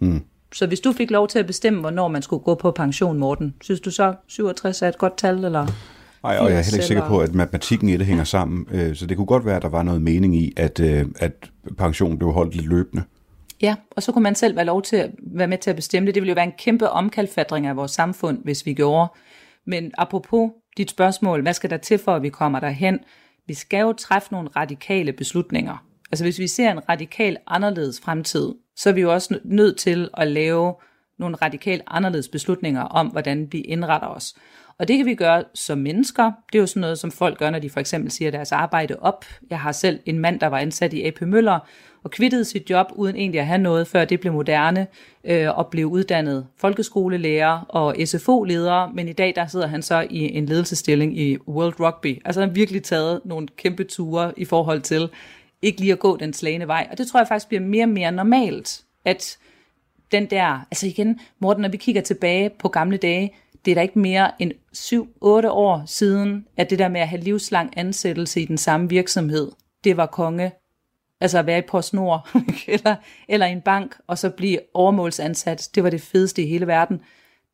Mm. Så hvis du fik lov til at bestemme, hvornår man skulle gå på pension, Morten, synes du så 67 er et godt tal, eller? Ej, og jeg er heller ikke 80 sikker på, at matematikken i det hænger sammen. Øh, Så det kunne godt være, at der var noget mening i, at, øh, at pensionen blev holdt lidt løbende. Ja, og så kunne man selv være lov til at være med til at bestemme det. Det ville jo være en kæmpe omkalfatring af vores samfund, hvis vi gjorde. Men apropos dit spørgsmål, hvad skal der til for, at vi kommer derhen? Vi skal jo træffe nogle radikale beslutninger. Altså hvis vi ser en radikal anderledes fremtid, så er vi jo også nødt til at lave nogle radikalt anderledes beslutninger om, hvordan vi indretter os. Og det kan vi gøre som mennesker. Det er jo sådan noget, som folk gør, når de for eksempel siger deres arbejde op. Jeg har selv en mand, der var ansat i AP Møller, og kvittede sit job uden egentlig at have noget, før det blev moderne, øh, og blev uddannet folkeskolelærer og SFO-leder, men i dag der sidder han så i en ledelsesstilling i World Rugby. Altså han har virkelig taget nogle kæmpe ture i forhold til ikke lige at gå den slagende vej. Og det tror jeg faktisk bliver mere og mere normalt, at den der, altså igen, Morten, når vi kigger tilbage på gamle dage, det er da ikke mere end 7-8 år siden, at det der med at have livslang ansættelse i den samme virksomhed, det var konge. Altså at være i PostNord, eller, eller i en bank, og så blive overmålsansat, det var det fedeste i hele verden.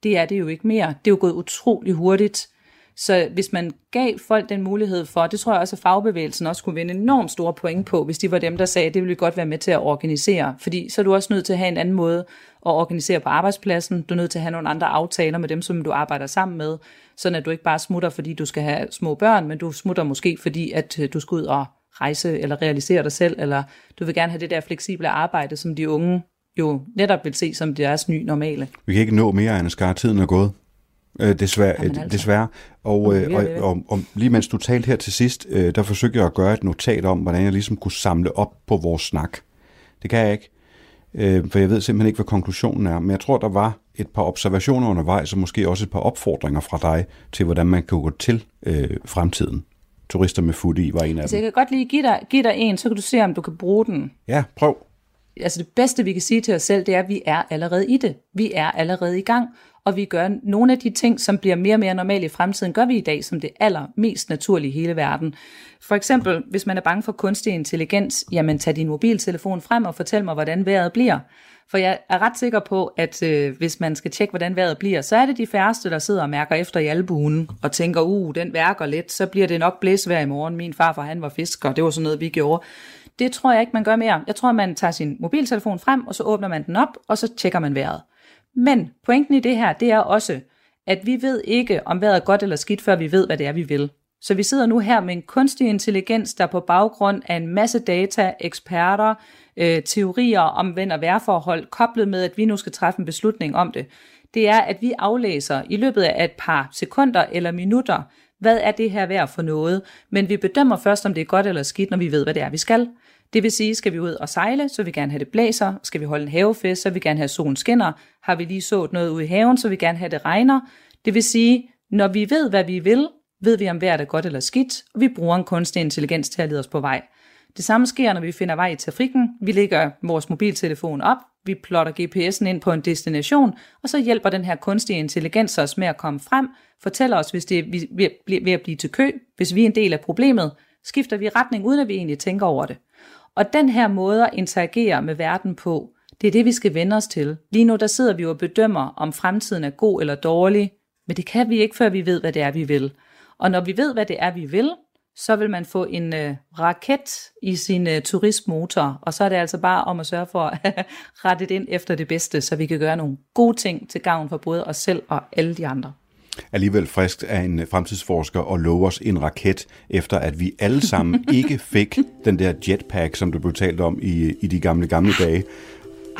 Det er det jo ikke mere. Det er jo gået utrolig hurtigt. Så hvis man gav folk den mulighed for, det tror jeg også, at fagbevægelsen også kunne vinde enormt store point på, hvis de var dem, der sagde, at det ville vi godt være med til at organisere. Fordi så er du også nødt til at have en anden måde at organisere på arbejdspladsen. Du er nødt til at have nogle andre aftaler med dem, som du arbejder sammen med, sådan at du ikke bare smutter, fordi du skal have små børn, men du smutter måske, fordi at øh, du skal ud og rejse eller realisere dig selv, eller du vil gerne have det der fleksible arbejde, som de unge jo netop vil se som deres nye normale. Vi kan ikke nå mere, Anne Skar. Tiden er gået. Øh, desværre, Jamen altså. altså. desværre. Og, øh, og, og, og lige mens du talte her til sidst, øh, der forsøgte jeg at gøre et notat om, hvordan jeg ligesom kunne samle op på vores snak. Det kan jeg ikke, øh, for jeg ved simpelthen ikke, hvad konklusionen er. Men jeg tror, der var et par observationer undervejs, og måske også et par opfordringer fra dig til, hvordan man kan gå til øh, fremtiden. Turister med food i var en af Altså dem. jeg kan godt lige give dig, give dig en, så kan du se, om du kan bruge den. Ja, prøv. altså det bedste, vi kan sige til os selv, det er, at vi er allerede i det. Vi er allerede i gang, og vi gør nogle af de ting, som bliver mere og mere normale i fremtiden, gør vi i dag som det allermest naturlige i hele verden. For eksempel, hvis man er bange for kunstig intelligens, jamen tag din mobiltelefon frem og fortæl mig, hvordan vejret bliver. For jeg er ret sikker på, at øh, hvis man skal tjekke, hvordan vejret bliver, så er det de færreste, der sidder og mærker efter i albuen og tænker, uh, den værker lidt, så bliver det nok blæsvejr i morgen. Min farfar, han var fisker, det var sådan noget, vi gjorde. Det tror jeg ikke, man gør mere. Jeg tror, man tager sin mobiltelefon frem, og så åbner man den op, og så tjekker man vejret. Men pointen i det her, det er også, at vi ved ikke, om vejret er godt eller skidt, før vi ved, hvad det er, vi vil. Så vi sidder nu her med en kunstig intelligens, der på baggrund af en masse data, eksperter, øh, teorier om vind- og vejrforhold, koblet med, at vi nu skal træffe en beslutning om det, det er, at vi aflæser i løbet af et par sekunder eller minutter, hvad er det her værd for noget, men vi bedømmer først, om det er godt eller skidt, når vi ved, hvad det er, vi skal. Det vil sige, skal vi ud og sejle, så vil vi gerne have det blæser. Skal vi holde en havefest, så vil vi gerne have solen skinner. Har vi lige sået noget ude i haven, så vil vi gerne have det regner. Det vil sige, når vi ved, hvad vi vil, ved vi om vejret er godt eller skidt, og vi bruger en kunstig intelligens til at lede os på vej. Det samme sker, når vi finder vej i trafikken. Vi lægger vores mobiltelefon op, vi plotter GPS'en ind på en destination, og så hjælper den her kunstige intelligens os med at komme frem, fortæller os, hvis det er ved at blive til kø, hvis vi er en del af problemet, skifter vi retning, uden at vi egentlig tænker over det. Og den her måde at interagere med verden på, det er det, vi skal vende os til. Lige nu der sidder vi jo og bedømmer, om fremtiden er god eller dårlig, men det kan vi ikke, før vi ved, hvad det er, vi vil. Og når vi ved, hvad det er, vi vil, så vil man få en øh, raket i sin øh, turistmotor, og så er det altså bare om at sørge for at rette det ind efter det bedste, så vi kan gøre nogle gode ting til gavn for både os selv og alle de andre. Alligevel frisk af en fremtidsforsker og love os en raket, efter at vi alle sammen ikke fik den der jetpack, som du blev talt om i, i de gamle, gamle dage.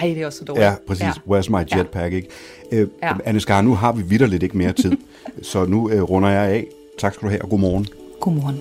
Ej, det er også så dårligt. Ja, præcis. Ja. Where's my jetpack, ikke? Øh, Ja. Anne Skar, nu har vi vidderligt ikke mere tid, så nu øh, runder jeg af. Tak skal du have, og god morgen. Godmorgen.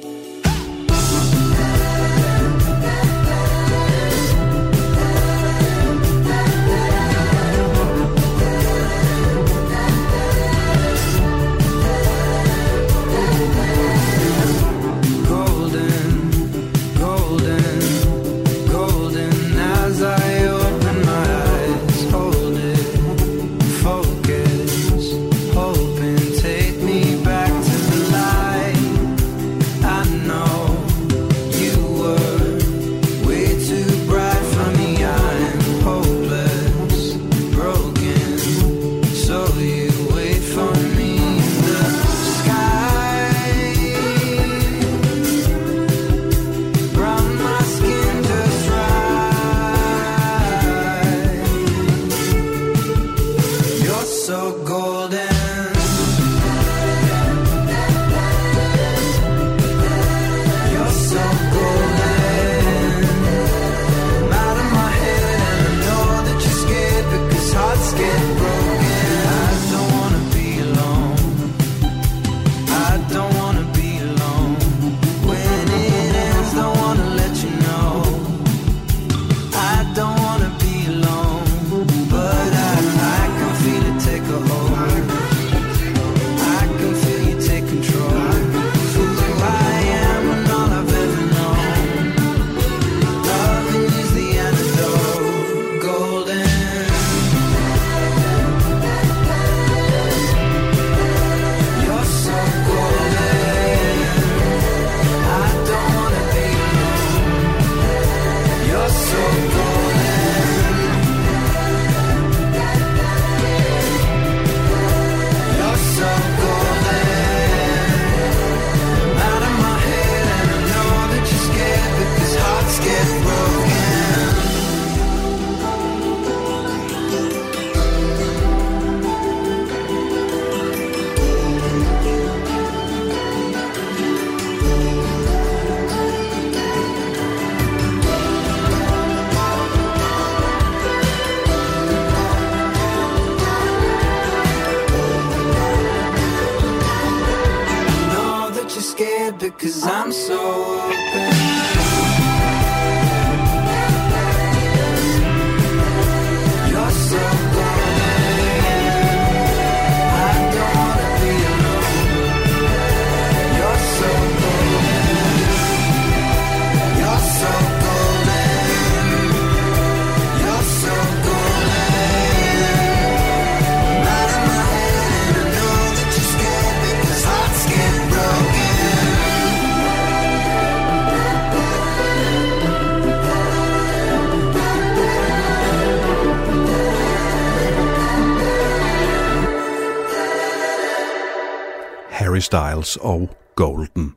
Styles og Golden.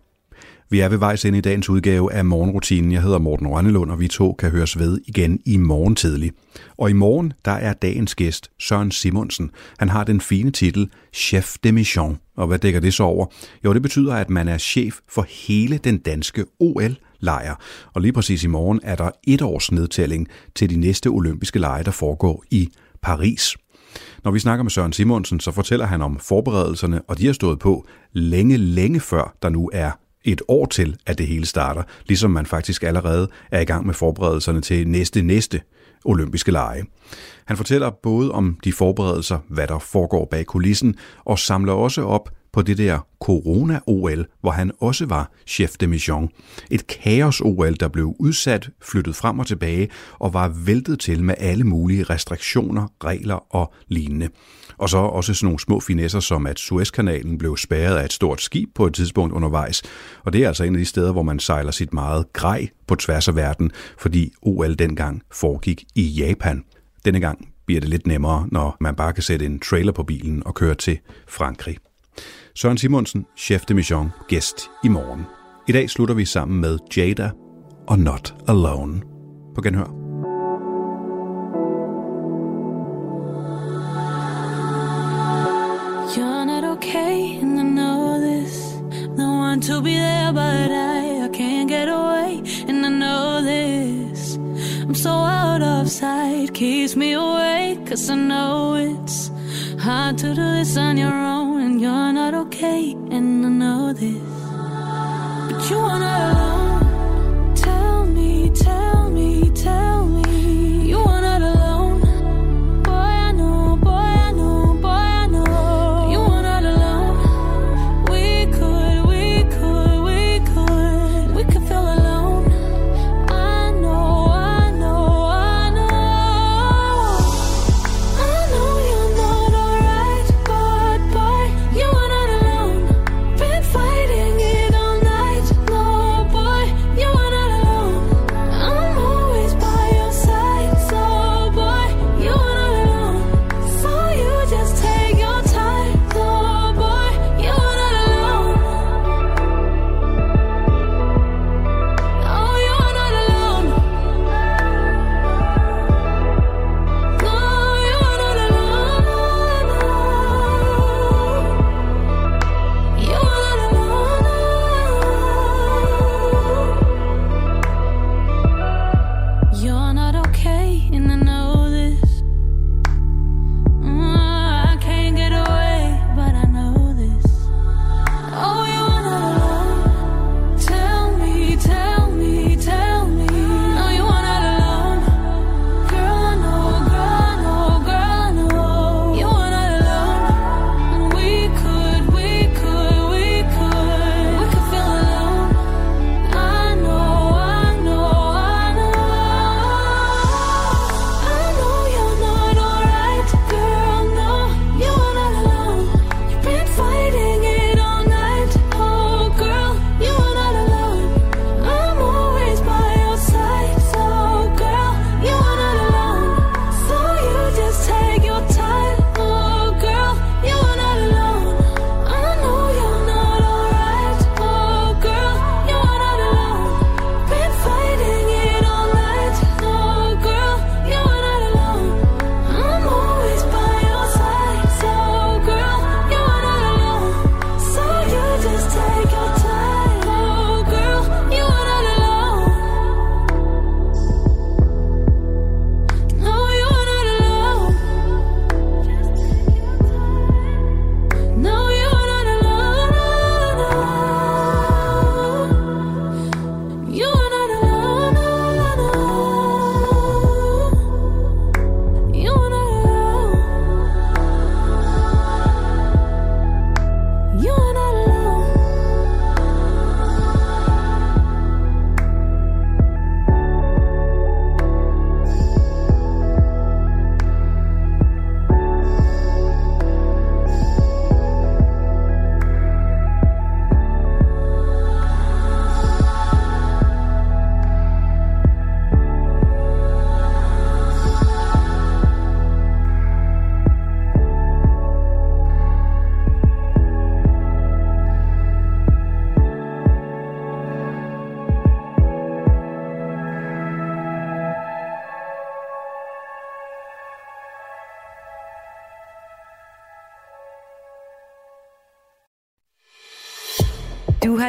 Vi er ved vejs ind i dagens udgave af Morgenrutinen. Jeg hedder Morten Rønnelund, og vi to kan høres ved igen i morgen tidlig. Og i morgen, der er dagens gæst Søren Simonsen. Han har den fine titel Chef de Mission. Og hvad dækker det så over? Jo, det betyder, at man er chef for hele den danske OL-lejr. Og lige præcis i morgen er der et års nedtælling til de næste olympiske lege, der foregår i Paris. Når vi snakker med Søren Simonsen, så fortæller han om forberedelserne, og de har stået på længe, længe før der nu er et år til, at det hele starter, ligesom man faktisk allerede er i gang med forberedelserne til næste næste olympiske lege. Han fortæller både om de forberedelser, hvad der foregår bag kulissen, og samler også op på det der Corona-OL, hvor han også var chef de mission. Et kaos-OL, der blev udsat, flyttet frem og tilbage og var væltet til med alle mulige restriktioner, regler og lignende. Og så også sådan nogle små finesser, som at Suezkanalen blev spærret af et stort skib på et tidspunkt undervejs. Og det er altså en af de steder, hvor man sejler sit meget grej på tværs af verden, fordi OL dengang foregik i Japan. Denne gang bliver det lidt nemmere, når man bare kan sætte en trailer på bilen og køre til Frankrig. Søren Simonsen, chef de mission, gæst i morgen. I dag slutter vi sammen med Jada og Not Alone. På genhør. You're not okay, and I know this. No one to be there, but I, I can't get away, and I know this. I'm so out of sight, keeps me awake, cause I know it's hard to do this on your own, and you're not okay, and I know this. But you are not alone. Tell me, tell me, tell me,